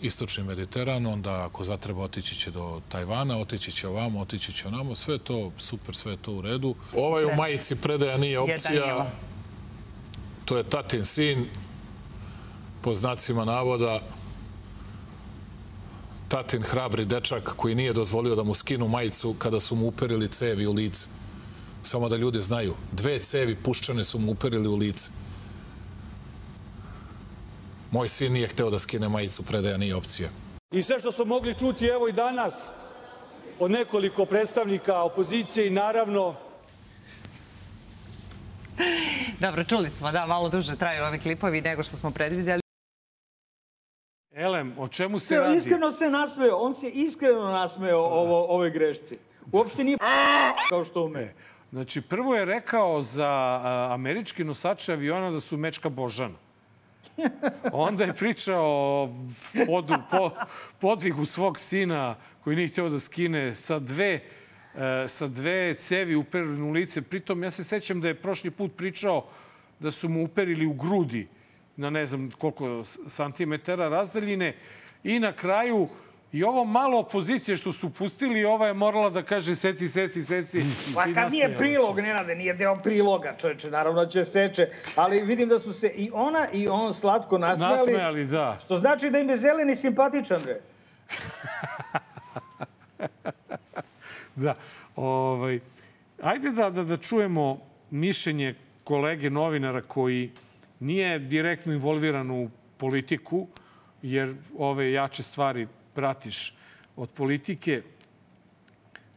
istočni Mediteran, onda ako zatreba otići će do Tajvana, otići će ovamo, otići će onamo, sve to super, sve to u redu. Ovaj u majici predaja nije opcija. To je tatin sin, po znacima navoda, tatin hrabri dečak koji nije dozvolio da mu skinu majicu kada su mu uperili cevi u lice. Samo da ljudi znaju, dve cevi puščane su mu uperili u lice. Moj sin nije hteo da skine majicu, predaja nije opcija. I sve što smo mogli čuti evo i danas od nekoliko predstavnika opozicije i naravno Dobro, čuli smo, da, malo duže traju ovi klipovi nego što smo predvidjeli. Elem, o čemu se radi? iskreno se nasmeo, on se iskreno nasmeo ovo, ove grešci. Uopšte nije kao što ume. Znači, prvo je rekao za a, američki nosače aviona da su mečka Božana. Onda je pričao o pod, po, podvigu svog sina koji nije hteo da skine sa dve e, sa dve cevi uperene u lice. Pritom, ja se sećam da je prošli put pričao da su mu uperili u grudi na ne znam koliko santimetara razdaljine i na kraju i ovo malo opozicije što su pustili, ova je morala da kaže seci, seci, seci. Pa kad nije prilog, Nenade, nije deo priloga, čoveče, naravno će seče. Ali vidim da su se i ona i on slatko nasmejali. Nasmejali, da. Što znači da im je zeleni simpatičan, bre. Da. Ovaj, ajde da, da, da čujemo mišljenje kolege novinara koji nije direktno involviran u politiku, jer ove jače stvari pratiš od politike.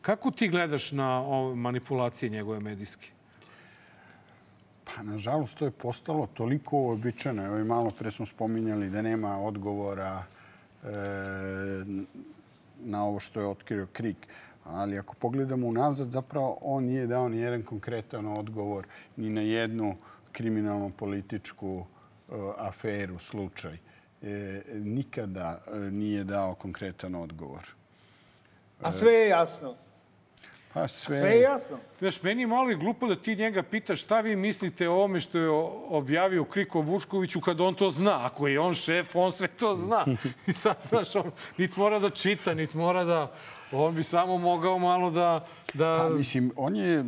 Kako ti gledaš na manipulacije njegove medijske? Pa, nažalost, to je postalo toliko uobičajeno. Evo i malo pre smo spominjali da nema odgovora e, na ovo što je otkrio Krik. Ali ako pogledamo unazad, zapravo on nije dao ni jedan konkretan odgovor ni na jednu kriminalno političku e, aferu, slučaj. E, nikada e, nije dao konkretan odgovor. A sve je jasno. Pa Sve, sve je jasno. Znaš, meni je malo i glupo da ti njega pitaš šta vi mislite o ovome što je objavio Kriko Vučkoviću kad on to zna. Ako je on šef, on sve to zna. I sad, znaš, on nit mora da čita, nit mora da... On bi samo mogao malo da... da... Pa, mislim, on je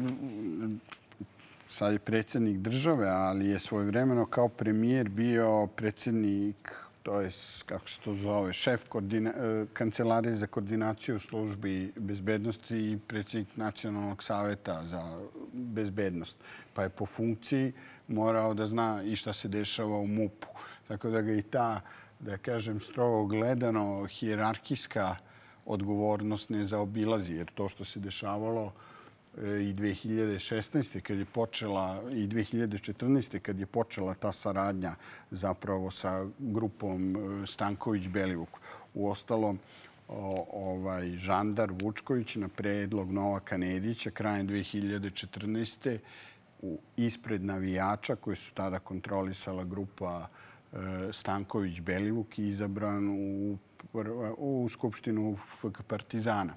sad je predsjednik države, ali je svojevremeno kao premijer bio predsjednik, to je, kako se to zove, šef koordina, e, kancelarije za koordinaciju službi bezbednosti i predsjednik nacionalnog saveta za bezbednost. Pa je po funkciji morao da zna i šta se dešava u MUP-u. Tako da ga i ta, da kažem, strogo gledano, hijerarkijska odgovornost ne zaobilazi, jer to što se dešavalo i 2016. kad je počela i 2014. kad je počela ta saradnja zapravo sa grupom e, Stanković-Belivuk. U ostalom, ovaj, žandar Vučković na predlog Novaka Nedića krajem 2014. U, ispred navijača koje su tada kontrolisala grupa e, Stanković-Belivuk izabran u, u Skupštinu FK Partizana.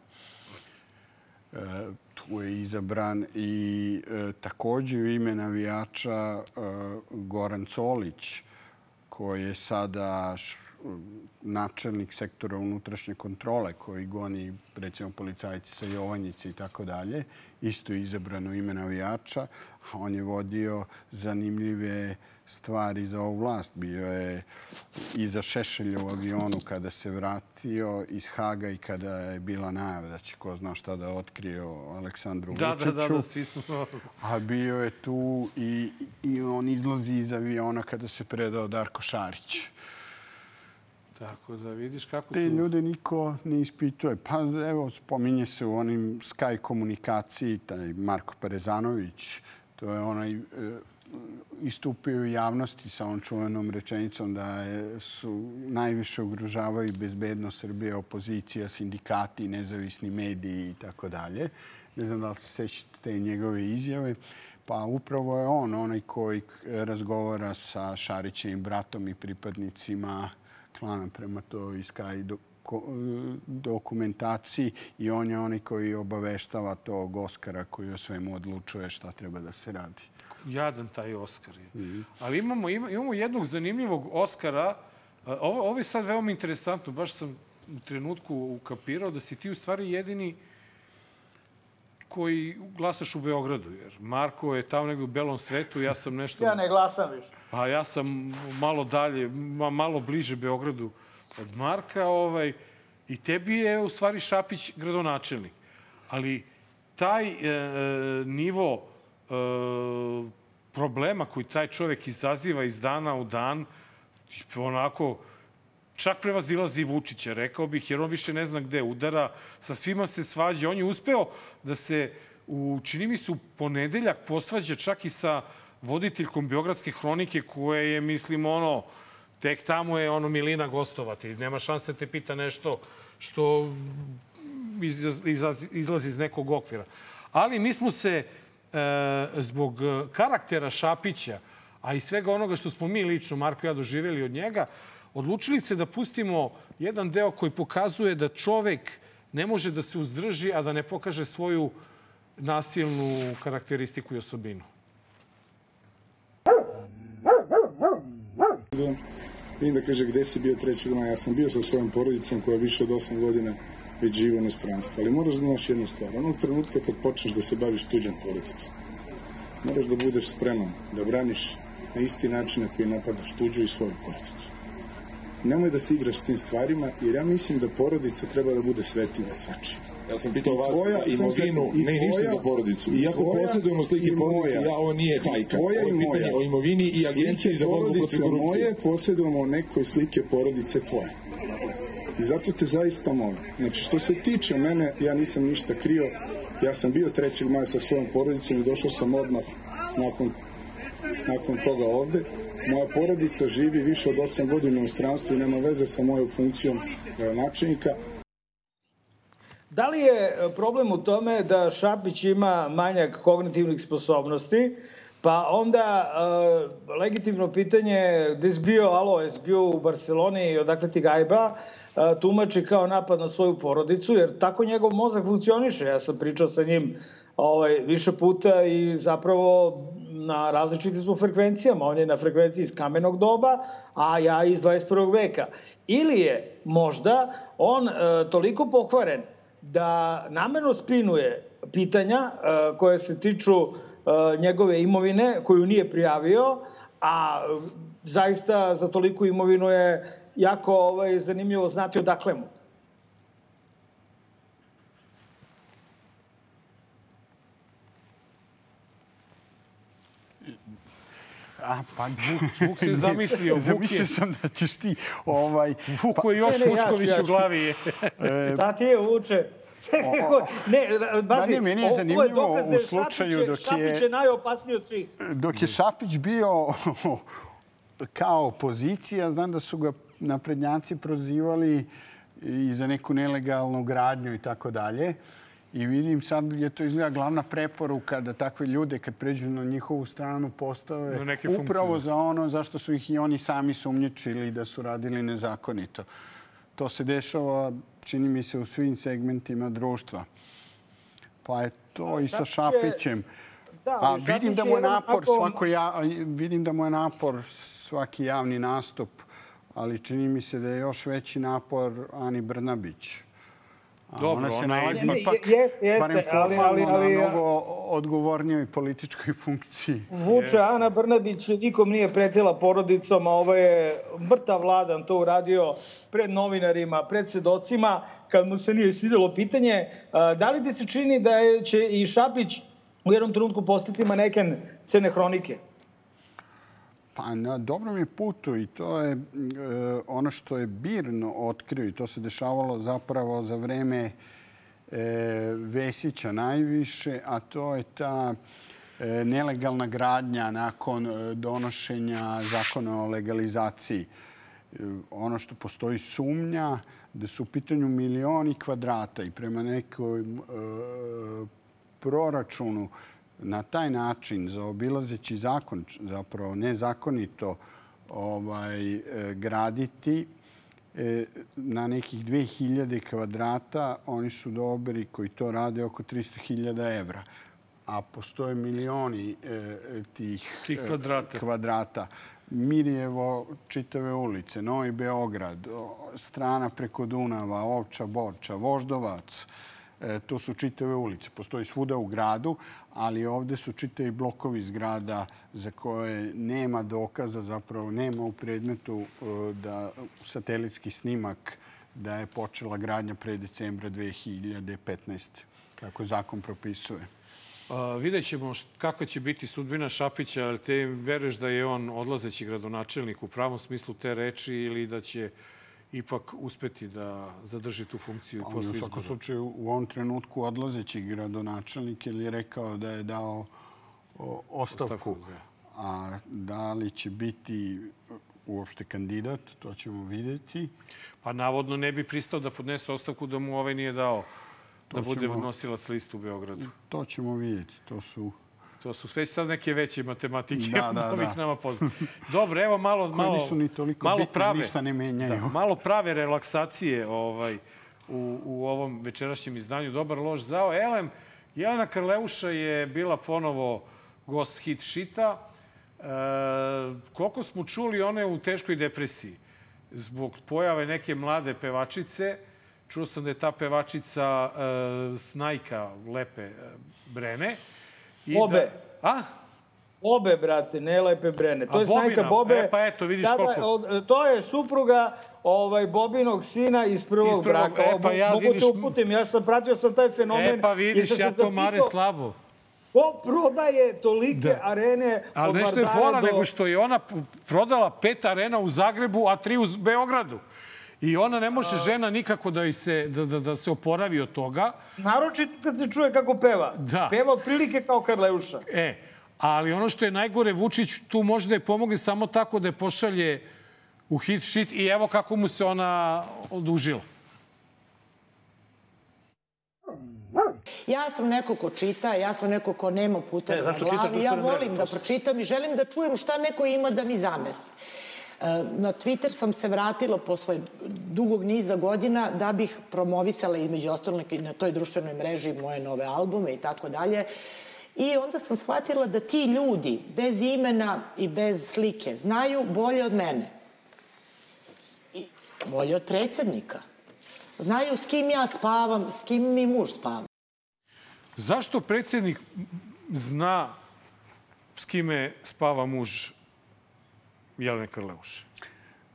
Tu je izabran i e, takođe u ime navijača e, Goran Colić, koji je sada načelnik sektora unutrašnje kontrole koji goni recimo policajci sa Jovanjice i tako dalje. Isto je izabran u ime navijača. On je vodio zanimljive stvari za ovu vlast. Bio je i za Šešelja u avionu kada se vratio iz Haga i kada je bila najava da će ko zna šta da otkrije o Aleksandru Da, Vučiću. da, da, da, svi smo... A bio je tu i, i on izlazi iz aviona kada se predao Darko Šarić. Tako da vidiš kako Te su... ljude niko ne ispituje. Pa evo, spominje se u onim Sky komunikaciji, taj Marko Perezanović, to je onaj e, istupio u javnosti sa onom čuvenom rečenicom da su najviše ugrožavaju bezbednost Srbije, opozicija, sindikati, nezavisni mediji i tako dalje. Ne znam da li se sećate te njegove izjave. Pa upravo je on onaj koji razgovara sa Šarićevim bratom i pripadnicima klana prema toj Sky dokumentaciji i on je onaj koji obaveštava tog Oskara koji o svemu odlučuje šta treba da se radi. Jadan taj Oskar je. Mm. Ali imamo, imamo jednog zanimljivog Oskara. Ovo, ovo je sad veoma interesantno. Baš sam u trenutku ukapirao da si ti u stvari jedini koji glasaš u Beogradu. Jer Marko je tamo negde u belom svetu, ja sam nešto... Ja ne glasam više. Pa ja sam malo dalje, malo bliže Beogradu od Marka. Ovaj, I tebi je u stvari Šapić gradonačelnik. Ali taj e, nivo e, problema koji taj čovek izaziva iz dana u dan, onako, čak prevazilazi Vučića, rekao bih, jer on više ne zna gde udara, sa svima se svađa. On je uspeo da se, u, čini mi se, u ponedeljak posvađa čak i sa voditeljkom Beogradske hronike, koje je, mislim, ono, tek tamo je ono Milina gostovati. Nema šanse da te pita nešto što izlazi iz nekog okvira. Ali mi smo se e, zbog karaktera Šapića, a i svega onoga što smo mi lično, Marko i ja, doživjeli od njega, odlučili se da pustimo jedan deo koji pokazuje da čovek ne može da se uzdrži, a da ne pokaže svoju nasilnu karakteristiku i osobinu. Vidim da kaže gde si bio 3. maja. Ja sam bio sa svojom porodicom koja više od 8 godina već živi u inostranstvu. Ali moraš da znaš jednu stvar. Onog trenutka kad počneš da se baviš tuđom porodicom, moraš da budeš spreman da braniš na isti način na koji napadaš tuđu i svoju porodicu. Nemoj da se igraš s tim stvarima, jer ja mislim da porodica treba da bude svetinja svačija. Ja sam pitao vas tvoja, za imovinu, ne ništa za porodicu. Iako posjedujemo slike porodice, ja, ovo nije hajka. Ovo je pitanje o imovini i agenciji za borbu protiv korupcije. moje posjedujemo nekoj slike porodice tvoje. I zato te zaista molim. Znači, što se tiče mene, ja nisam ništa krio. Ja sam bio 3. maja sa svojom porodicom i došao sam odmah nakon, nakon toga ovde. Moja porodica živi više od 8 godina u stranstvu i nema veze sa mojom funkcijom načelnika. Da li je problem u tome da Šapić ima manjak kognitivnih sposobnosti, pa onda uh, legitimno pitanje gde si bio, alo, jesi bio u Barceloni i odakle ti gajba, tumači kao napad na svoju porodicu, jer tako njegov mozak funkcioniše. Ja sam pričao sa njim ovaj, više puta i zapravo na različitim smo frekvencijama. On je na frekvenciji iz kamenog doba, a ja iz 21. veka. Ili je možda on uh, toliko pokvaren da namerno spinuje pitanja uh, koje se tiču uh, njegove imovine koju nije prijavio, a zaista za toliko imovinu je jako ovaj, zanimljivo znati odakle mu. A, pa Vuk, Vuk se zamislio. Vuk Zamislio sam da ćeš ti... Ovaj, Vuk koji još ne, ne, Vučković ja, ja, u glavi je. Šta ti je, Vuče? ne, bazi, da, ne, meni je zanimljivo je u slučaju dok je... Šapić je najopasniji od svih. Dok je Šapić bio kao opozicija, znam da su ga naprednjaci prozivali i za neku nelegalnu gradnju i tako dalje. I vidim sad je to izgleda glavna preporuka da takve ljude kad pređu na njihovu stranu postave upravo funkcije. za ono zašto su ih i oni sami sumnjičili da su radili nezakonito. To se dešava, čini mi se, u svim segmentima društva. Pa je to i sa Šapićem. Da, A vidim da mu je napor onako- svako ja, vidim da mu je napor svaki javni nastup, ali čini mi se da je još veći napor Ani Brnabić. A Dobro, ona se ona je- nalazi Ne, ipak, jeste, jeste, barem ali- formalno, ali- ali- na mnogo odgovornijoj političkoj funkciji. Vuče Ana Brnabić nikom nije pretila porodicom, a ovo je mrtav vladan to uradio pred novinarima, pred svedocima, kad mu se nije svidjelo pitanje. Da li ti se čini da je, će i Šapić u jednom trenutku postati maneken cene hronike? Pa na dobrom je putu i to je e, ono što je Birno otkrio i to se dešavalo zapravo za vreme e, Vesića najviše, a to je ta e, nelegalna gradnja nakon e, donošenja zakona o legalizaciji. E, ono što postoji sumnja da su u pitanju milioni kvadrata i prema nekoj e, proračunu na taj način zaobilazeći zakon, zapravo nezakonito ovaj, e, graditi e, na nekih 2000 kvadrata, oni su dobri koji to rade oko 300.000 evra. A postoje milioni e, tih, Tih e, kvadrata. kvadrata. Mirjevo, čitave ulice, Novi Beograd, strana preko Dunava, Ovča, Borča, Voždovac, to su čitave ulice. Postoji svuda u gradu, ali ovde su čitavi blokovi zgrada za koje nema dokaza, zapravo nema u predmetu e, da satelitski snimak da je počela gradnja pre decembra 2015. kako zakon propisuje. A, vidjet ćemo kakva će biti sudbina Šapića. ali Te veruješ da je on odlazeći gradonačelnik u pravom smislu te reči ili da će ipak uspeti da zadrži tu funkciju posle u svakom izbora? slučaju u ovom trenutku odlazeći gradonačelnik je rekao da je dao o, ostavku. Ostavku, da. A da li će biti uopšte kandidat, to ćemo videti. Pa navodno ne bi pristao da podnese ostavku da mu ovaj nije dao da To bude ćemo- nosilac liste u Beogradu. To ćemo vidjeti. To su To su sve sad neke veće matematike Da, od da, ovih da. nama poznatih. Dobro, evo malo, Koje malo, nisu ni toliko malo bitne, prave, ništa ne menjaju. Da, malo prave relaksacije ovaj, u, u ovom večerašnjem izdanju. Dobar loš zao. Elem, Jelena Karleuša je bila ponovo gost hit šita. E, koliko smo čuli, ona je u teškoj depresiji zbog pojave neke mlade pevačice. Čuo sam da je ta pevačica e, Snajka Lepe e, Brene. I Bobe. Da, a? Bobe, brate, ne lepe brene. To A je snajka Bobina? Bobe. E, pa eto, vidiš Tada- koliko. od- To je supruga ovaj, Bobinog sina iz prvog, Iz prvog, braka. e, pa ja Mogu vidiš- te uputim, ja sam pratio sam taj fenomen. E, pa vidiš, ja to mare slabo. Ko prodaje tolike Da. arene Ali od nešto je fora, do... nego što je ona prodala pet arena u Zagrebu, a tri u Beogradu. I ona ne može žena nikako da, se, da, da, da se oporavi od toga. Naročito kad se čuje kako peva. Da. Peva otprilike kao Karleuša. E, ali ono što je najgore, Vučić tu može da je pomogne samo tako da je pošalje u hit shit i evo kako mu se ona odužila. Ja sam neko ko čita, ja sam neko ko nema puteva E, na glavi. Ja volim da pročitam i želim da čujem šta neko ima da mi zameri. Na Twitter sam se vratila posle dugog niza godina da bih promovisala između ostalog na toj društvenoj mreži moje nove albume i tako dalje. I onda sam shvatila da ti ljudi, bez imena i bez slike, znaju bolje od mene. I bolje od predsednika. Znaju s kim ja spavam, s kim mi muž spava. Zašto predsjednik zna s kime spava muž Jelene Karleuše?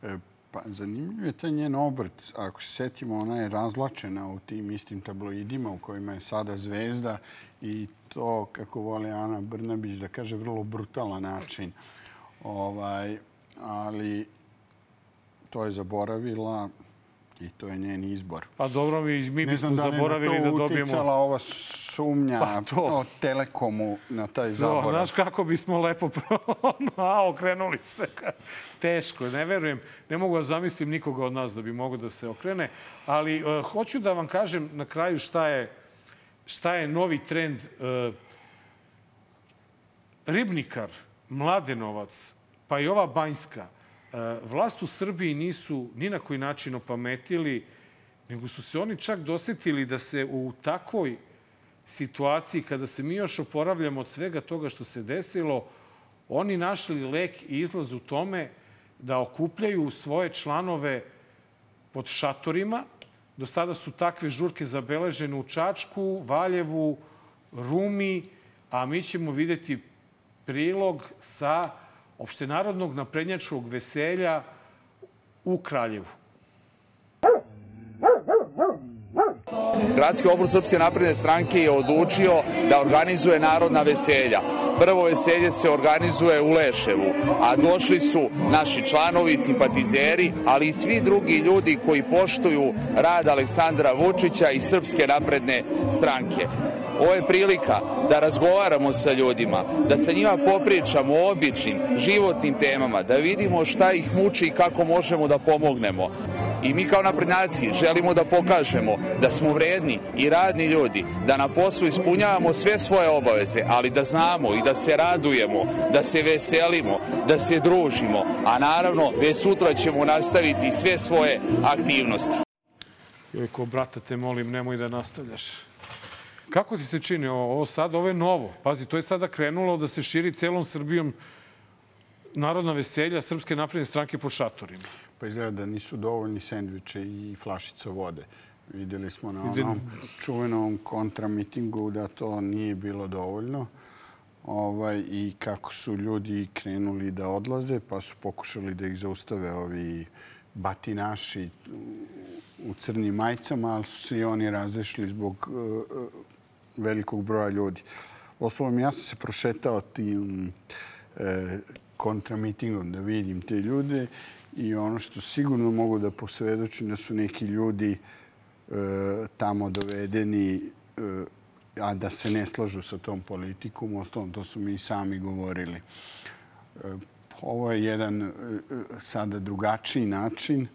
E, Pa zanimljiv je taj njen obrt. Ako se setimo, ona je razlačena u tim istim tabloidima u kojima je sada zvezda i to, kako voli Ana Brnabić, da kaže vrlo brutalan način. Ovaj, ali to je zaboravila i to je njen izbor. Pa dobro, mi, mi ne bismo znam da li je zaboravili na da to dobijemo... uticala ova sumnja Pa to. o Telekomu na taj zaborav. znaš kako bismo lepo a, okrenuli se. Teško, ne verujem. Ne mogu da zamislim nikoga od nas da bi mogao da se okrene. Ali uh, hoću da vam kažem na kraju šta je, šta je novi trend. Uh, Ribnikar, Mladenovac, pa i ova Banjska, vlast u Srbiji nisu ni na koji način opametili, nego su se oni čak dosetili da se u takvoj situaciji, kada se mi još oporavljamo od svega toga što se desilo, oni našli lek i izlaz u tome da okupljaju svoje članove pod šatorima. Do sada su takve žurke zabeležene u Čačku, Valjevu, Rumi, a mi ćemo videti prilog sa opštenarodnog naprednjačkog veselja u Kraljevu. Gradski obor Srpske napredne stranke je odlučio da organizuje narodna veselja. Prvo veselje se organizuje u Leševu, a došli su naši članovi, simpatizeri, ali i svi drugi ljudi koji poštuju rad Aleksandra Vučića i Srpske napredne stranke. Ovo je prilika da razgovaramo sa ljudima, da sa njima popričamo o običnim, životnim temama, da vidimo šta ih muči i kako možemo da pomognemo. I mi kao naprednjaci želimo da pokažemo da smo vredni i radni ljudi, da na poslu ispunjavamo sve svoje obaveze, ali da znamo i da se radujemo, da se veselimo, da se družimo, a naravno već sutra ćemo nastaviti sve svoje aktivnosti. Joj, ko brata te molim, nemoj da nastavljaš. Kako ti se čini ovo, sad? Ovo je novo. Pazi, to je sada krenulo da se širi celom Srbijom narodna veselja Srpske napredne stranke po šatorima. Pa izgleda da nisu dovoljni sendviče i flašica vode. Videli smo na onom čuvenom kontramitingu da to nije bilo dovoljno. Ovaj, I kako su ljudi krenuli da odlaze, pa su pokušali da ih zaustave ovi batinaši u crnim majicama, ali su se i oni razrešili zbog uh, velikog broja ljudi. Oslovom, ja sam se prošetao tim e, kontramitingom da vidim te ljude i ono što sigurno mogu da posvedočim da su neki ljudi e, tamo dovedeni e, a da se ne slažu sa tom politikom. Ostalom, to su mi sami govorili. E, ovo je jedan e, sada drugačiji način.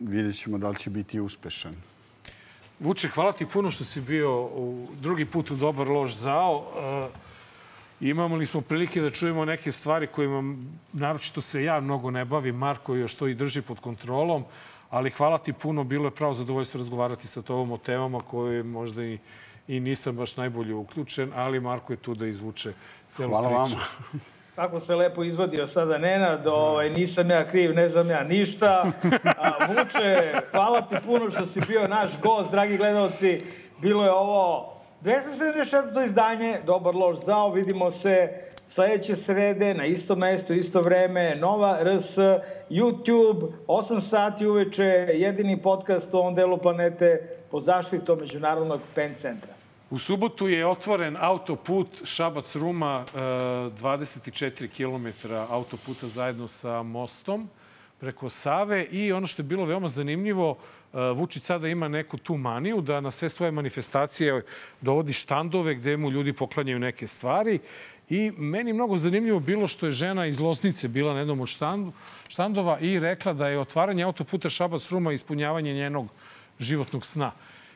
Vidjet ćemo da li će biti uspešan. Vuče, hvala ti puno što si bio u drugi put u Dobar loš zao. E, imamo li smo prilike da čujemo neke stvari kojima naročito se ja mnogo ne bavim. Marko još to i drži pod kontrolom. Ali hvala ti puno. Bilo je pravo zadovoljstvo razgovarati sa tobom o temama koje možda i, i nisam baš najbolje uključen, ali Marko je tu da izvuče celu hvala priču. Hvala vama. Kako se lepo izvadio sada Nenad, ovaj, nisam ja kriv, ne znam ja ništa. A, Vuče, hvala ti puno što si bio naš gost, dragi gledalci. Bilo je ovo 274. izdanje, Dobar loš zao, vidimo se sledeće srede na isto mesto, isto vreme, Nova RS, YouTube, 8 sati uveče, jedini podcast u ovom delu planete pod zaštitom Međunarodnog PEN centra. U subotu je otvoren autoput Šabac-Ruma, 24 km autoputa zajedno sa mostom preko Save i ono što je bilo veoma zanimljivo, Vučić sada ima neku tu maniju da na sve svoje manifestacije dovodi štandove gde mu ljudi poklanjaju neke stvari I meni mnogo zanimljivo bilo što je žena iz Losnice bila na jednom od štandova i rekla da je otvaranje autoputa Šabac-Ruma ispunjavanje njenog životnog sna.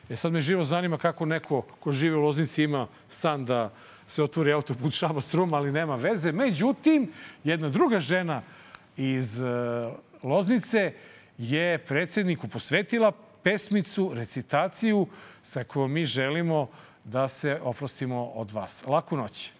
E sad me živo zanima kako neko ko živi u Loznici ima san da se otvori autoput Šabac Rum, ali nema veze. Međutim, jedna druga žena iz Loznice je predsedniku posvetila pesmicu, recitaciju sa kojom mi želimo da se oprostimo od vas. Laku noć.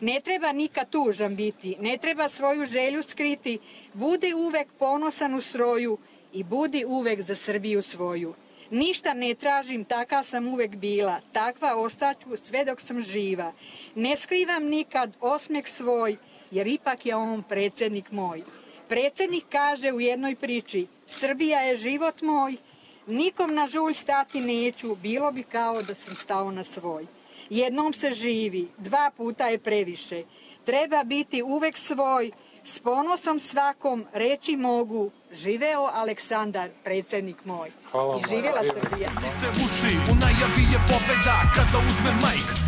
Ne treba nikad tužan biti, ne treba svoju želju skriti, bude uvek ponosan u stroju, i budi uvek za Srbiju svoju. Ništa ne tražim, taka sam uvek bila, takva ostaću sve dok sam živa. Ne skrivam nikad osmeh svoj, jer ipak je on predsednik moj. Predsednik kaže u jednoj priči, Srbija je život moj, nikom na žulj stati neću, bilo bi kao da sam stao na svoj. Jednom se živi, dva puta je previše. Treba biti uvek svoj, s ponosom svakom reći mogu, Živeo Aleksandar, predsednik moj. Hvala I živela Srbija. Te uši, u najavi je pobeda kada uzme majk.